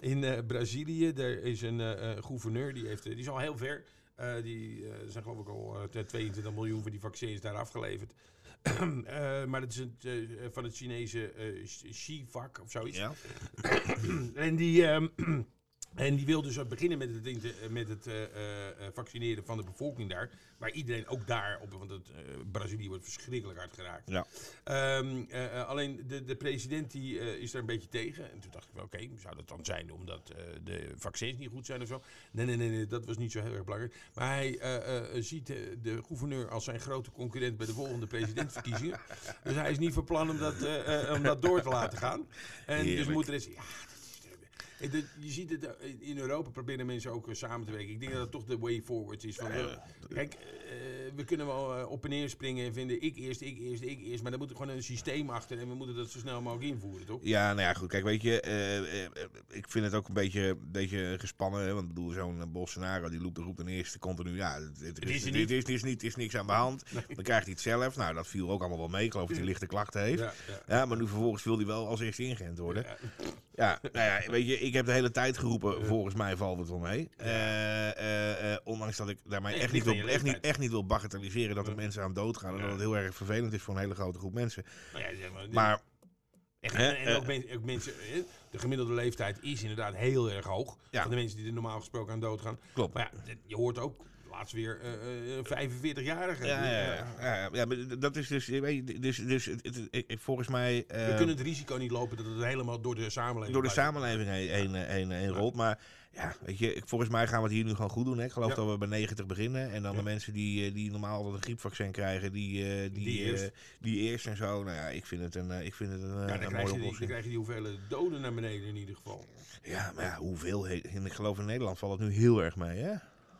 [SPEAKER 1] in eh, Brazilië, daar is een eh, eh, gouverneur, die, heeft, eh, die is al heel ver. Eh, die, eh, zijn geloof ik al eh, 22 miljoen van die vaccins daar afgeleverd. Eh, maar dat is het, eh, van het Chinese eh Xi-vak of zoiets.
[SPEAKER 2] Ja?
[SPEAKER 1] En die, ehm, en die wil dus beginnen met het, inte- met het eh, eh, eh, vaccineren van de bevolking daar. Waar iedereen ook daar, op, want het, eh, Brazilië wordt verschrikkelijk hard geraakt.
[SPEAKER 2] Ja.
[SPEAKER 1] Ehm, eh, eh, alleen de, de president die, eh, is daar een beetje tegen. En toen dacht ik, wel, oké, zou dat dan zijn omdat eh, de vaccins niet goed zijn of zo? Nee, nee, nee, nee, dat was niet zo heel erg belangrijk. Maar hij eh, eh, ziet de, gouverneur als zijn grote concurrent bij de volgende presidentverkiezingen. dus hij is niet van plan om dat, eh, eh, om dat door te laten gaan. En dus moet er eens, ja, dat is- En dat- je ziet het eh, in- Europa proberen mensen ook eh, samen te werken. Ik denk dat dat toch de way forward is. Van, eh, kijk, eh, we kunnen wel eh, op en neer springen en vinden ik eerst, ik eerst, ik eerst. Maar daar moet er gewoon een systeem achter en we moeten dat zo snel mogelijk invoeren, toch?
[SPEAKER 2] Ja, nou ja, goed. Kijk, weet je, eh, eh, eh, ik vind het ook een beetje, beetje gespannen. Hè? Want ik bedoel, zo'n eh, Bolsonaro die roept, roept ten eerste continu, ja, het, het
[SPEAKER 1] is
[SPEAKER 2] is, dit
[SPEAKER 1] niet.
[SPEAKER 2] is, dit is, niet, is niks aan de hand. Dan krijgt hij het zelf. Nou, dat viel ook allemaal wel mee. Ik geloof dat hij lichte klachten heeft.
[SPEAKER 1] Ja,
[SPEAKER 2] Ja,
[SPEAKER 1] ja.
[SPEAKER 2] maar nu vervolgens wil hij wel als eerste ingeënt worden.
[SPEAKER 1] Ja.
[SPEAKER 2] Ja, nou ja, weet je, ik heb de hele tijd geroepen, volgens mij valt het wel mee. Eh, eh, eh, ondanks dat ik daarmee echt,
[SPEAKER 1] niet
[SPEAKER 2] wil, echt, niet, echt niet wil bagatelliseren dat er mensen aan dood gaan. En dat het heel erg vervelend is voor een hele grote groep mensen.
[SPEAKER 1] Nou ja, zeg maar,
[SPEAKER 2] Maar
[SPEAKER 1] echt,
[SPEAKER 2] hè,
[SPEAKER 1] en ook, men- ook mensen, de gemiddelde leeftijd is inderdaad heel erg hoog.
[SPEAKER 2] Ja.
[SPEAKER 1] Van de mensen die er normaal gesproken aan dood gaan.
[SPEAKER 2] klopt.
[SPEAKER 1] Maar ja, je hoort ook laatst weer eh, eh, 45-jarigen.
[SPEAKER 2] Ja, ja, ja, ja, ja, maar dat is dus, weet je, dus, dus het, het- het- volgens mij
[SPEAKER 1] We
[SPEAKER 2] eh,
[SPEAKER 1] kunnen het risico niet lopen dat het helemaal door de samenleving...
[SPEAKER 2] door de samenleving heen, heen, heen, heen rolt. Maar ja, weet je, ik- volgens mij gaan we het hier nu gewoon goed doen. Hè. Ik geloof
[SPEAKER 1] Ja.
[SPEAKER 2] dat we bij 90 beginnen. En dan
[SPEAKER 1] Ja.
[SPEAKER 2] de mensen die, eh, die normaal altijd een griepvaccin krijgen, die, eh, die,
[SPEAKER 1] Die
[SPEAKER 2] eh,
[SPEAKER 1] eerst.
[SPEAKER 2] die eerst en zo. Nou ja, ik vind het een, eh, ik vind het een, eh,
[SPEAKER 1] Ja,
[SPEAKER 2] een
[SPEAKER 1] dan,
[SPEAKER 2] mooie
[SPEAKER 1] krijg je die, dan
[SPEAKER 2] oplossing.
[SPEAKER 1] krijg je die hoeveelheid doden naar beneden in ieder geval.
[SPEAKER 2] Ja, maar ja, hoeveel? en Ik geloof in Nederland valt het nu heel erg mee, hè?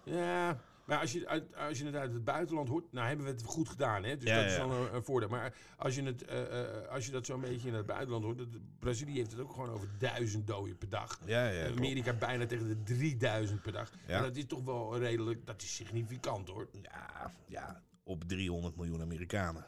[SPEAKER 1] Ja, maar als je, uit, als je het uit het buitenland hoort, nou hebben we het goed gedaan, hè? dus
[SPEAKER 2] Ja,
[SPEAKER 1] dat is
[SPEAKER 2] ja.
[SPEAKER 1] dan een, een voordeel. Maar als je, het, eh, eh, als je dat zo'n beetje in het buitenland hoort, dat, Brazilië heeft het ook gewoon over duizend doden per dag.
[SPEAKER 2] Ja, ja. klopt.
[SPEAKER 1] Amerika bijna tegen de 3000 per dag.
[SPEAKER 2] Ja.
[SPEAKER 1] En dat is toch wel redelijk, dat is significant hoor.
[SPEAKER 2] Ja, ja, op 300 miljoen Amerikanen.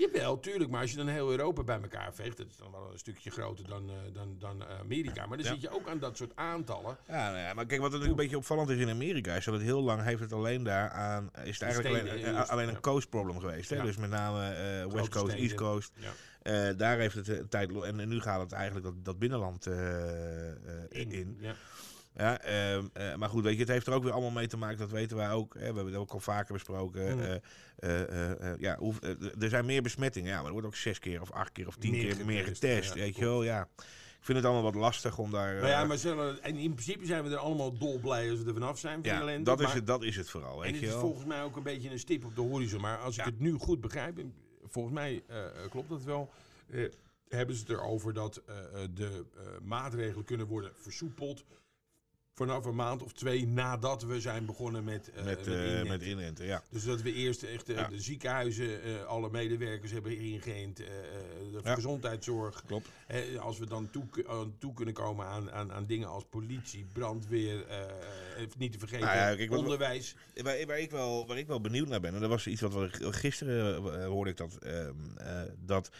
[SPEAKER 1] Jawel, tuurlijk, maar als je dan heel Europa bij elkaar veegt, dat is dan wel een stukje groter dan, eh, dan, dan eh, Amerika. Maar dan
[SPEAKER 2] Ja.
[SPEAKER 1] zit je ook aan dat soort aantallen.
[SPEAKER 2] Ja, nou ja, maar kijk, wat natuurlijk een beetje opvallend is in Amerika, is dat het heel lang heeft het alleen daar aan, is het eigenlijk
[SPEAKER 1] steden,
[SPEAKER 2] alleen,
[SPEAKER 1] eh,
[SPEAKER 2] alleen een coast problem geweest. Hè? Dus met name West Coast. East Coast. Daar heeft het een tijd, en, en nu gaat het eigenlijk dat, dat binnenland in.
[SPEAKER 1] Ja.
[SPEAKER 2] Ehm, eh, maar goed, weet je, het heeft er ook weer allemaal mee te maken, dat weten wij ook. Hè, we hebben het ook al vaker besproken.
[SPEAKER 1] Mm.
[SPEAKER 2] eh, eh, ja, hoe, er zijn meer besmettingen, ja, maar er wordt ook zes keer of acht keer of tien
[SPEAKER 1] Meer
[SPEAKER 2] keer meer
[SPEAKER 1] getest,
[SPEAKER 2] getest.
[SPEAKER 1] ja,
[SPEAKER 2] weet je wel, ja. Ik vind het allemaal wat lastig om daar...
[SPEAKER 1] Nou ja, maar zullen, en in principe zijn we er allemaal dolblij als we er vanaf zijn van
[SPEAKER 2] ja,
[SPEAKER 1] ellende.
[SPEAKER 2] dat, is
[SPEAKER 1] maar-
[SPEAKER 2] het, dat is het vooral,
[SPEAKER 1] En
[SPEAKER 2] weet
[SPEAKER 1] het
[SPEAKER 2] je
[SPEAKER 1] is
[SPEAKER 2] wel.
[SPEAKER 1] volgens mij ook een beetje een stip op de horizon. Maar als ik het nu goed begrijp, en volgens mij klopt dat wel. hebben ze het erover dat de maatregelen kunnen worden versoepeld. Vanaf een maand of twee nadat we zijn begonnen met, eh
[SPEAKER 2] met,
[SPEAKER 1] met
[SPEAKER 2] eh met ja.
[SPEAKER 1] Dus dat we eerst echt eh,
[SPEAKER 2] Ja.
[SPEAKER 1] de ziekenhuizen, alle medewerkers hebben ingeënt, de
[SPEAKER 2] Ja.
[SPEAKER 1] gezondheidszorg.
[SPEAKER 2] Klopt.
[SPEAKER 1] Als we dan toe, toe kunnen komen aan, aan, aan dingen als politie, brandweer, niet te vergeten,
[SPEAKER 2] Nou ja, kijk, wat we-
[SPEAKER 1] onderwijs.
[SPEAKER 2] Waar, waar, ik wel, waar ik wel benieuwd naar ben, en dat was iets wat we gisteren hoorde ik dat, ehm, eh, dat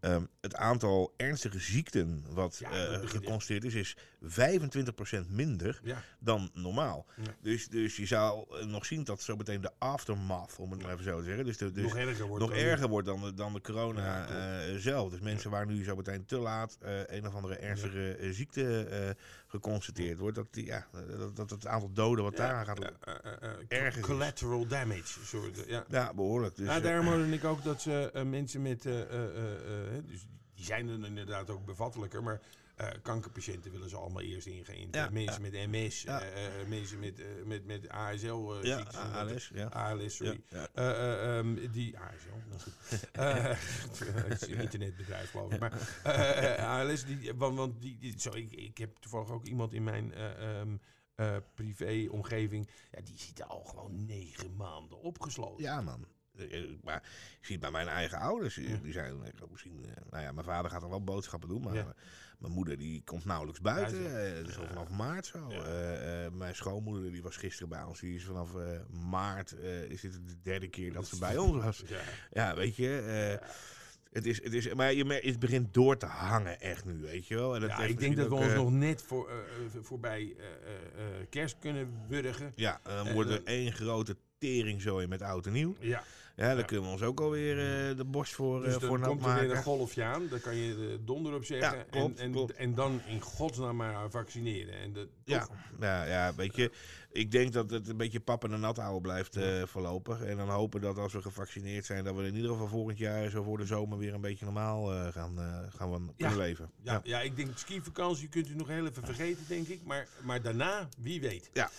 [SPEAKER 2] ehm, het aantal ernstige ziekten wat
[SPEAKER 1] Ja,
[SPEAKER 2] eh, geconstateerd is, is 25% minder
[SPEAKER 1] Ja.
[SPEAKER 2] dan normaal.
[SPEAKER 1] Ja.
[SPEAKER 2] Dus, dus je zou eh, nog zien dat zo meteen de aftermath, om het maar even zo te zeggen, dus, de, dus
[SPEAKER 1] nog erger wordt.
[SPEAKER 2] nog
[SPEAKER 1] dan-
[SPEAKER 2] erger wordt dan de, dan de corona eh, zelf. Dus mensen waar nu zo meteen te laat een of andere ernstige ziekte geconstateerd wordt, dat, die, ja, dat, dat het aantal doden wat gaat
[SPEAKER 1] eh, eh,
[SPEAKER 2] erger is.
[SPEAKER 1] Collateral damage. Soort, ja.
[SPEAKER 2] Ja, behoorlijk. Dus,
[SPEAKER 1] ja, daarom hoorde ik ook dat ze mensen met. dus die zijn er inderdaad ook bevattelijker. Maar eh, kankerpatiënten willen ze allemaal eerst ingeënt.
[SPEAKER 2] Ja,
[SPEAKER 1] mensen met MS.
[SPEAKER 2] Ja.
[SPEAKER 1] eh, eh, mensen met, met, met ASL.
[SPEAKER 2] ja. ALS, ja.
[SPEAKER 1] ALS, sorry. Eh, eh, ehm, die ASL. Eh, het is een internetbedrijf, geloof ik. Maar ALS, die, want, want die, die, zo, ik, ik heb toevallig ook iemand in mijn eh, privé-omgeving. Ja, die zit al gewoon negen maanden opgesloten.
[SPEAKER 2] Ja, man. Maar ik zie het bij mijn eigen ouders. Die zijn misschien. Nou ja, mijn vader gaat er wel boodschappen doen. Maar
[SPEAKER 1] Ja.
[SPEAKER 2] Mijn moeder die komt nauwelijks buiten. Eh, is al vanaf maart zo. Eh, eh, mijn schoonmoeder die was gisteren bij ons. Die is vanaf maart. is dit de derde keer dat ze bij ons was.
[SPEAKER 1] Ja.
[SPEAKER 2] Weet je. Het is, het is, maar je merkt, het begint door te hangen echt nu, weet je wel. En dat
[SPEAKER 1] Ja, ik denk dat we ons nog net voor, voorbij kerst kunnen wurgen.
[SPEAKER 2] Ja, dan wordt er één grote teringzooi met oud en nieuw.
[SPEAKER 1] Ja,
[SPEAKER 2] Ja, daar
[SPEAKER 1] Ja.
[SPEAKER 2] kunnen we ons ook alweer eh de borst voor,
[SPEAKER 1] dus
[SPEAKER 2] eh
[SPEAKER 1] dan
[SPEAKER 2] voor nat
[SPEAKER 1] komt er weer een golfje aan. Daar kan je de donder op zeggen.
[SPEAKER 2] Klopt,
[SPEAKER 1] en, en,
[SPEAKER 2] klopt.
[SPEAKER 1] en dan in godsnaam maar vaccineren. En dat,
[SPEAKER 2] Ja, ja, ja, weet je, ik denk dat het een beetje pap en een nat houden blijft eh, voorlopig. En dan hopen dat als we gevaccineerd zijn, dat we in ieder geval volgend jaar zo voor de zomer weer een beetje normaal eh, gaan, eh, gaan we kunnen leven.
[SPEAKER 1] Ja, ja. ik denk skivakantie kunt u nog heel even vergeten, denk ik. Maar, maar daarna, wie weet.
[SPEAKER 2] Ja.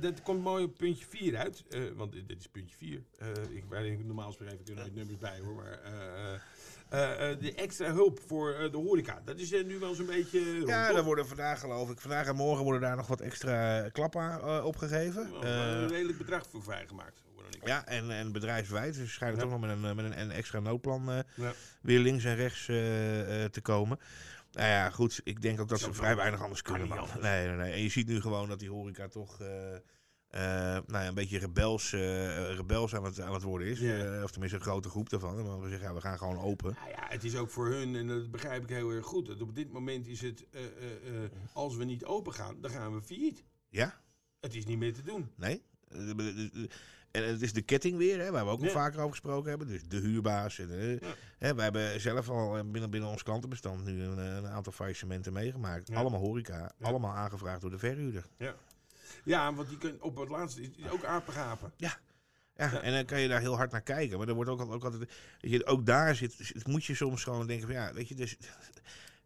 [SPEAKER 1] Dat komt mooi op puntje 4 uit. want dit is puntje 4. ik, normaal gesproken even nooit nummers bij hoor. Maar de extra hulp voor eh, de horeca, dat is eh, nu wel zo'n beetje. rond,
[SPEAKER 2] Ja,
[SPEAKER 1] toch?
[SPEAKER 2] daar worden vandaag geloof ik, vandaag en morgen worden daar nog wat extra klappen eh, opgegeven.
[SPEAKER 1] Wel,
[SPEAKER 2] Eh,
[SPEAKER 1] een redelijk bedrag voor vrijgemaakt.
[SPEAKER 2] ja, en, en bedrijfswijd. Dus schijnt
[SPEAKER 1] Ja.
[SPEAKER 2] ook nog met een, eh, met een, een extra noodplan eh,
[SPEAKER 1] Ja.
[SPEAKER 2] weer links en rechts eh, eh, te komen. Nou ja, goed. Ik denk ook dat ze vrij weinig anders kunnen. Nee, nee, nee. En je ziet nu gewoon dat die horeca toch eh, eh, nou ja, een beetje rebels, eh, rebels aan, het, aan het worden is. Eh, of tenminste een grote groep daarvan. Maar we zeggen, ja, we gaan gewoon open.
[SPEAKER 1] Nou ja, het is ook voor hun, en dat begrijp ik heel erg goed. Dat op dit moment is het, eh, eh, eh, als we niet open gaan, dan gaan we failliet.
[SPEAKER 2] Ja?
[SPEAKER 1] Het is niet meer te doen.
[SPEAKER 2] Nee? Eh, En het is de ketting weer, hè, waar we ook al
[SPEAKER 1] Ja.
[SPEAKER 2] vaker over gesproken hebben. Dus de huurbaas. En, eh,
[SPEAKER 1] Ja.
[SPEAKER 2] hè, we hebben zelf al eh, binnen, binnen ons klantenbestand nu een, eh, een aantal faillissementen meegemaakt.
[SPEAKER 1] Ja.
[SPEAKER 2] Allemaal horeca. Allemaal aangevraagd door de verhuurder.
[SPEAKER 1] Ja, want die kunnen op het laatste is ook apengapen.
[SPEAKER 2] Ja,
[SPEAKER 1] Ja.
[SPEAKER 2] en dan kan je daar heel hard naar kijken. Maar er wordt ook, ook altijd. Je, ook daar zit, zit- moet je soms gewoon denken van ja, weet je, dus.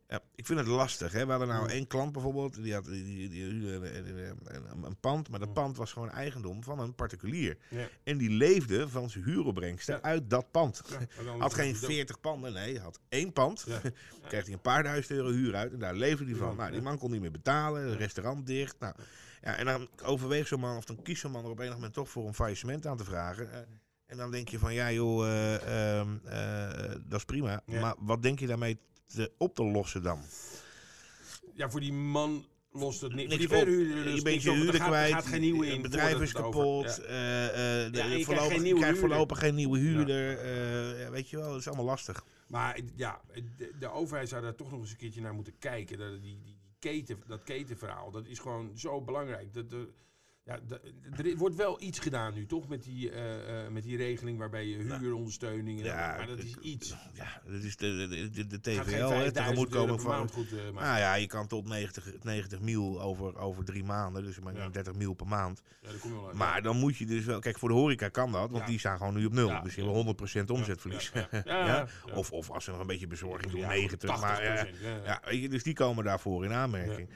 [SPEAKER 2] Ja, ik vind het lastig. Hè? We hadden nou één klant bijvoorbeeld, die had die, die, die een, pand, maar dat pand was gewoon eigendom van een particulier.
[SPEAKER 1] Ja.
[SPEAKER 2] En die leefde van zijn huuropbrengsten
[SPEAKER 1] Ja.
[SPEAKER 2] uit dat pand.
[SPEAKER 1] Ja, dan-
[SPEAKER 2] Had geen 40 panden, nee, had één pand.
[SPEAKER 1] Ja.
[SPEAKER 2] Kreeg hij een paar duizend euro huur uit en daar leefde hij van.
[SPEAKER 1] Ja,
[SPEAKER 2] Nou, die
[SPEAKER 1] ja.
[SPEAKER 2] man kon niet meer betalen, het restaurant dicht. Nou, ja, en dan overweegt zo'n man, of dan kiest zo'n man er op enig moment toch voor een faillissement aan te vragen. Eh, en dan denk je van, ja joh, eh, ehm, eh, dat is prima.
[SPEAKER 1] Ja.
[SPEAKER 2] Maar wat denk je daarmee te, op te lossen dan?
[SPEAKER 1] Ja, voor die man lost het niet.
[SPEAKER 2] Niks op.
[SPEAKER 1] dus
[SPEAKER 2] je bent je
[SPEAKER 1] er
[SPEAKER 2] huurder
[SPEAKER 1] er
[SPEAKER 2] kwijt,
[SPEAKER 1] gaat geen nieuwe in.
[SPEAKER 2] het bedrijf is kapot,
[SPEAKER 1] ja.
[SPEAKER 2] de-
[SPEAKER 1] Ja, en je krijgt
[SPEAKER 2] voorlopig,
[SPEAKER 1] geen nieuwe
[SPEAKER 2] krijgt
[SPEAKER 1] huurder.
[SPEAKER 2] voorlopig geen nieuwe huurder. ja, weet je wel, dat is allemaal lastig.
[SPEAKER 1] Maar ja, de, de overheid zou daar toch nog eens een keertje naar moeten kijken. Dat, die, die keten, dat ketenverhaal, dat is gewoon zo belangrijk. Dat, ja, er wordt wel iets gedaan nu, toch? Met die, eh, eh, met die regeling waarbij je huurondersteuning... En
[SPEAKER 2] Ja,
[SPEAKER 1] maar dat is iets.
[SPEAKER 2] Ja, dat is de, de, de, de TVL,
[SPEAKER 1] geen
[SPEAKER 2] hè,
[SPEAKER 1] 5000 euro
[SPEAKER 2] tegemoetkoming
[SPEAKER 1] per
[SPEAKER 2] van...
[SPEAKER 1] goed eh.
[SPEAKER 2] Nou ja, je kan tot 90, 90 mil over, over drie maanden, dus maar
[SPEAKER 1] Ja.
[SPEAKER 2] 30 mil per maand.
[SPEAKER 1] Ja, kom je wel uit.
[SPEAKER 2] Maar dan moet je dus wel, kijk voor de horeca kan dat, want die staan gewoon nu op nul. Dus die hebben 100% omzetverlies.
[SPEAKER 1] Ja.
[SPEAKER 2] Of, of als ze nog een beetje bezorging doen,
[SPEAKER 1] Ja,
[SPEAKER 2] 90. Maar,
[SPEAKER 1] 80%, ja,
[SPEAKER 2] je, dus die komen daarvoor in aanmerking.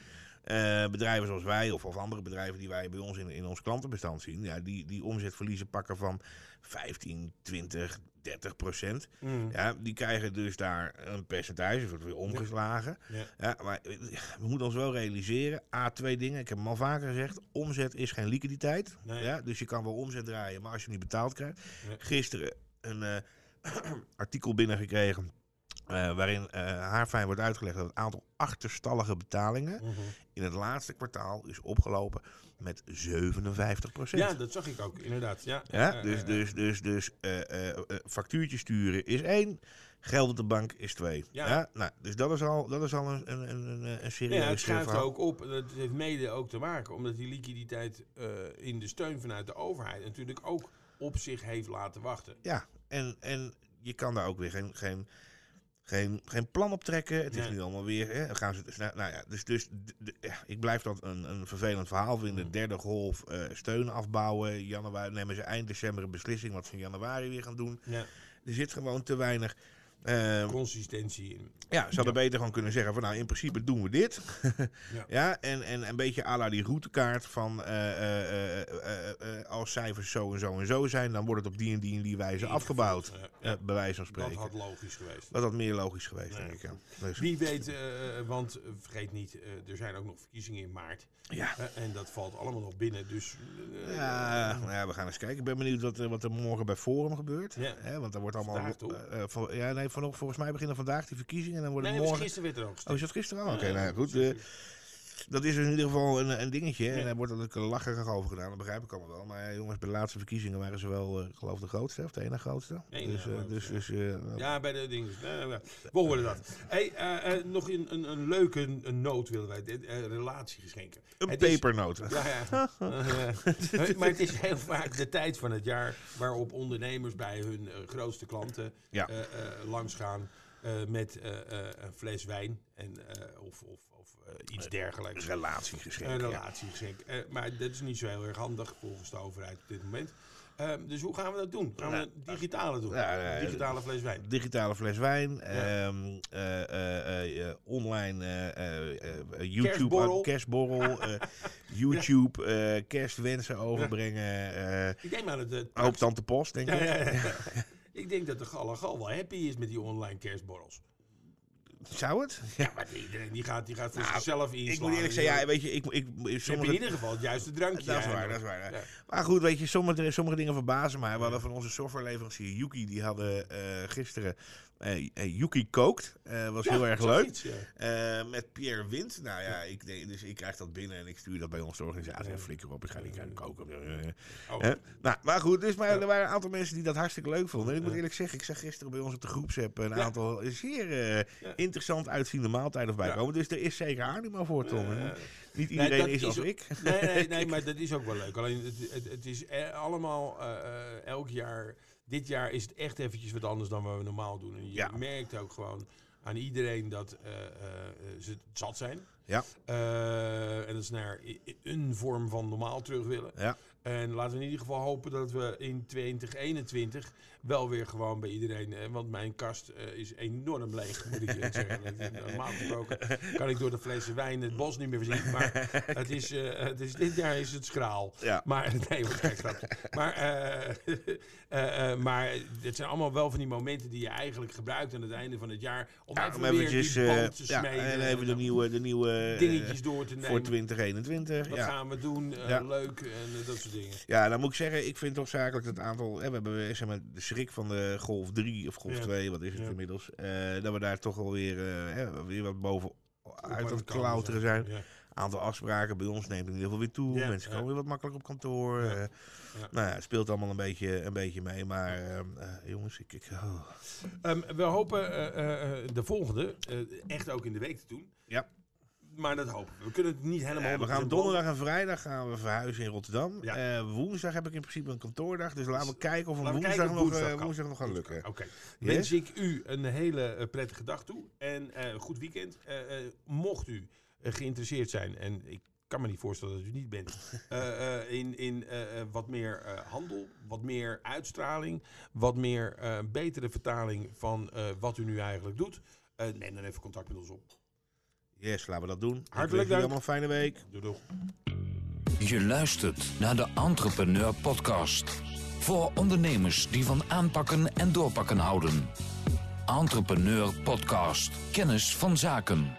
[SPEAKER 2] Eh, bedrijven zoals wij of, of andere bedrijven die wij bij ons in, in ons klantenbestand zien, ja, die, die omzetverliezen pakken van 15, 20, 30 procent.
[SPEAKER 1] Mm.
[SPEAKER 2] Ja, die krijgen dus daar een percentage, wordt weer omgeslagen.
[SPEAKER 1] Ja.
[SPEAKER 2] Ja, maar eh, we moeten ons wel realiseren, A, twee dingen. Ik heb hem al vaker gezegd, omzet is geen liquiditeit.
[SPEAKER 1] Nee.
[SPEAKER 2] Ja, dus je kan wel omzet draaien, maar als je niet betaald krijgt. Gisteren een eh, artikel binnengekregen eh, waarin eh haarfijn wordt uitgelegd dat het aantal achterstallige betalingen
[SPEAKER 1] Mhm.
[SPEAKER 2] in het laatste kwartaal is opgelopen met 57%
[SPEAKER 1] Ja, dat zag ik ook, inderdaad. Ja,
[SPEAKER 2] ja, dus,
[SPEAKER 1] eh,
[SPEAKER 2] dus, dus, dus eh, factuurtje sturen is één, geld op de bank is twee.
[SPEAKER 1] Ja.
[SPEAKER 2] Ja. nou, dus dat is al, dat is al een, een, een, een, een serieus
[SPEAKER 1] Ja, het schuift
[SPEAKER 2] verhaal.
[SPEAKER 1] ook op. Dat heeft mede ook te maken omdat die liquiditeit in de steun vanuit de overheid natuurlijk ook op zich heeft laten wachten.
[SPEAKER 2] Ja, en, en je kan daar ook weer geen, geen, geen, geen plan op trekken. Het is
[SPEAKER 1] Nee.
[SPEAKER 2] nu allemaal weer. Hè, gaan ze, nou, nou ja, dus, dus ja, ik blijf dat een, een vervelend verhaal vinden.
[SPEAKER 1] Mm.
[SPEAKER 2] Derde golf, eh, steun afbouwen. Januari nemen ze eind december een beslissing wat ze in januari weer gaan doen.
[SPEAKER 1] Ja.
[SPEAKER 2] Er zit gewoon te weinig. Eh,
[SPEAKER 1] Consistentie in.
[SPEAKER 2] Ja, ze hadden beter gewoon kunnen zeggen van nou in principe doen we dit.
[SPEAKER 1] Ja.
[SPEAKER 2] ja. en, en een beetje à la die routekaart van eh, eh, eh, als cijfers zo en zo en zo zijn, dan wordt het op die en die en die wijze afgebouwd.
[SPEAKER 1] Ja,
[SPEAKER 2] bij wijze van
[SPEAKER 1] dat
[SPEAKER 2] spreken.
[SPEAKER 1] had logisch geweest.
[SPEAKER 2] Dat had meer logisch geweest,
[SPEAKER 1] Nee.
[SPEAKER 2] denk ik. Dus,
[SPEAKER 1] Wie weet, want vergeet niet, er zijn ook nog verkiezingen in maart.
[SPEAKER 2] ja.
[SPEAKER 1] en dat valt allemaal nog binnen. Dus
[SPEAKER 2] Ja, nou ja, we gaan eens kijken. Ik ben benieuwd wat, wat er morgen bij Forum gebeurt.
[SPEAKER 1] Ja.
[SPEAKER 2] Hè, want daar wordt allemaal.
[SPEAKER 1] Vandaag,
[SPEAKER 2] ja, nee, van, volgens mij beginnen vandaag die verkiezingen. En dan worden
[SPEAKER 1] nee,
[SPEAKER 2] morgen.
[SPEAKER 1] gisteren werd er ook
[SPEAKER 2] Oh, is dat gisteren al? Oké,
[SPEAKER 1] Ja,
[SPEAKER 2] nou goed. Eh, dat is in ieder geval een, een dingetje.
[SPEAKER 1] Ja.
[SPEAKER 2] En daar wordt natuurlijk lacherig over gedaan. Dat begrijp ik allemaal wel. Maar ja, jongens, bij de laatste verkiezingen waren ze wel, eh, geloof ik, de grootste. Of de ene grootste.
[SPEAKER 1] Ene
[SPEAKER 2] dus, eh,
[SPEAKER 1] grootste,
[SPEAKER 2] dus,
[SPEAKER 1] ja.
[SPEAKER 2] dus eh,
[SPEAKER 1] Ja, bij de dingen. We horen dat. Hey, eh, eh, nog een, een, een leuke een noot willen wij. Eh, relatiegeschenken.
[SPEAKER 2] een
[SPEAKER 1] Het is-
[SPEAKER 2] pepernoot.
[SPEAKER 1] Ja, ja. Eh, maar het is heel vaak de tijd van het jaar waarop ondernemers bij hun eh, grootste klanten
[SPEAKER 2] Ja.
[SPEAKER 1] eh, eh, langsgaan eh, met eh, eh, een fles wijn en, of, of, of iets dergelijks.
[SPEAKER 2] Relatiegeschenk.
[SPEAKER 1] Een relatiegeschenk. Maar dat is niet zo heel erg handig volgens de overheid op dit moment. Ehm, dus hoe gaan we dat doen? Gaan we het digitale doen?
[SPEAKER 2] Ja.
[SPEAKER 1] digitale fles wijn.
[SPEAKER 2] Digitale fles wijn, online YouTube,
[SPEAKER 1] Kerstborrel.
[SPEAKER 2] kerstborrel, YouTube, kerstwensen overbrengen.
[SPEAKER 1] Ik neem aan dat het...
[SPEAKER 2] hoop tante post, denk
[SPEAKER 1] Ja,
[SPEAKER 2] ik.
[SPEAKER 1] Ik denk dat de Gallegal wel happy is met die online kerstborrels.
[SPEAKER 2] Zou het?
[SPEAKER 1] Ja, maar iedereen die gaat, die gaat voor zichzelf inslaan.
[SPEAKER 2] Nou, Ik moet eerlijk zeggen, ja, weet je, ik, ik, sommige,
[SPEAKER 1] in ieder geval het juiste drankje.
[SPEAKER 2] Dat is waar, dat is waar.
[SPEAKER 1] Ja.
[SPEAKER 2] Maar goed, weet je, sommige, sommige dingen verbazen mij. We hadden van onze softwareleverancier Yuki, die hadden eh, gisteren Yuki kookt. Eh, was
[SPEAKER 1] Ja,
[SPEAKER 2] heel erg leuk.
[SPEAKER 1] ja.
[SPEAKER 2] Eh, met Pierre Wind. Nou ja, ik, denk- dus ik krijg dat binnen en ik stuur dat bij onze organisatie. En flikker op, ik ga niet gaan koken. Eh,
[SPEAKER 1] Oh.
[SPEAKER 2] Nou, maar goed, dus, maar er waren een aantal mensen die dat hartstikke leuk vonden. En ik moet eerlijk zeggen, ik zag gisteren bij ons op de groepsapp een aantal zeer interessant uitziende maaltijden voorbij komen. Dus er is zeker animo voor, Tom. Niet
[SPEAKER 1] Nee,
[SPEAKER 2] iedereen is als
[SPEAKER 1] ook-
[SPEAKER 2] ik.
[SPEAKER 1] Nee, nee, nee, maar dat is ook wel leuk. Alleen het, het, het is allemaal elk jaar. Dit jaar is het echt eventjes wat anders dan wat we normaal doen. En je
[SPEAKER 2] Ja.
[SPEAKER 1] merkt ook gewoon aan iedereen dat eh, eh, ze het zat zijn.
[SPEAKER 2] Ja.
[SPEAKER 1] Eh, en dat ze naar een vorm van normaal terug willen.
[SPEAKER 2] Ja.
[SPEAKER 1] En laten we in ieder geval hopen dat we in 2021 wel weer gewoon bij iedereen. want mijn kast eh, is enorm leeg, moet ik je zeggen. Dat Normaal gesproken kan ik door de flessen wijn het bos niet meer voorzien. Maar het is, eh, het is, dit jaar is het schraal.
[SPEAKER 2] Ja.
[SPEAKER 1] Maar nee, wat grapje. Maar, eh, maar het zijn allemaal wel van die momenten die je eigenlijk gebruikt aan het einde van het jaar. Om
[SPEAKER 2] Ja,
[SPEAKER 1] even
[SPEAKER 2] om
[SPEAKER 1] weer
[SPEAKER 2] eventjes,
[SPEAKER 1] die te
[SPEAKER 2] ja,
[SPEAKER 1] smeden.
[SPEAKER 2] en even de nieuwe, de nieuwe
[SPEAKER 1] dingetjes door te
[SPEAKER 2] voor
[SPEAKER 1] nemen.
[SPEAKER 2] 2021.
[SPEAKER 1] Wat
[SPEAKER 2] Ja.
[SPEAKER 1] gaan we doen?
[SPEAKER 2] Ja.
[SPEAKER 1] Leuk en dat soort dingen.
[SPEAKER 2] ja, dan moet ik zeggen, ik vind toch zakelijk het aantal. Hè, we hebben zeg maar, de schrik van de Golf 3 of Golf
[SPEAKER 1] Ja.
[SPEAKER 2] 2, wat is het
[SPEAKER 1] Ja.
[SPEAKER 2] inmiddels? eh, dat we daar toch alweer eh, hè, weer wat boven uit aan het klauteren zijn.
[SPEAKER 1] Ja.
[SPEAKER 2] Aantal afspraken bij ons neemt in ieder geval weer toe.
[SPEAKER 1] Ja,
[SPEAKER 2] Mensen komen weer wat makkelijk op kantoor.
[SPEAKER 1] Ja.
[SPEAKER 2] eh.
[SPEAKER 1] Ja.
[SPEAKER 2] Nou ja, het speelt allemaal een beetje, een beetje mee. Maar eh, eh, jongens, ik. ik oh.
[SPEAKER 1] Ehm, we hopen eh, eh, eh, de volgende eh, echt ook in de week te doen.
[SPEAKER 2] Ja.
[SPEAKER 1] Maar dat hopen we. We kunnen het niet helemaal...
[SPEAKER 2] Eh, we gaan
[SPEAKER 1] 100%
[SPEAKER 2] donderdag en vrijdag gaan we verhuizen in Rotterdam.
[SPEAKER 1] Ja.
[SPEAKER 2] Eh, woensdag heb ik in principe een kantoordag. Dus laten we kijken of een woensdag,
[SPEAKER 1] kijken of
[SPEAKER 2] nog, eh,
[SPEAKER 1] woensdag
[SPEAKER 2] woensdag,
[SPEAKER 1] kan.
[SPEAKER 2] nog gaat lukken.
[SPEAKER 1] Oké.
[SPEAKER 2] Yes?
[SPEAKER 1] Wens ik u een hele eh, prettige dag toe. En eh, goed weekend. Eh, eh, mocht u eh, geïnteresseerd zijn, en ik kan me niet voorstellen dat u niet bent, eh, eh, in, in eh, eh, wat meer eh, handel, wat meer uitstraling, wat meer eh, betere vertaling van eh, wat u nu eigenlijk doet, eh, neem dan even contact met ons op.
[SPEAKER 2] Yes, laten we dat doen.
[SPEAKER 1] Hartelijk dank.
[SPEAKER 2] allemaal een fijne week.
[SPEAKER 1] Doei doei.
[SPEAKER 4] Je luistert naar de Entrepreneur Podcast. Voor ondernemers die van aanpakken en doorpakken houden. Entrepreneur Podcast. Kennis van zaken.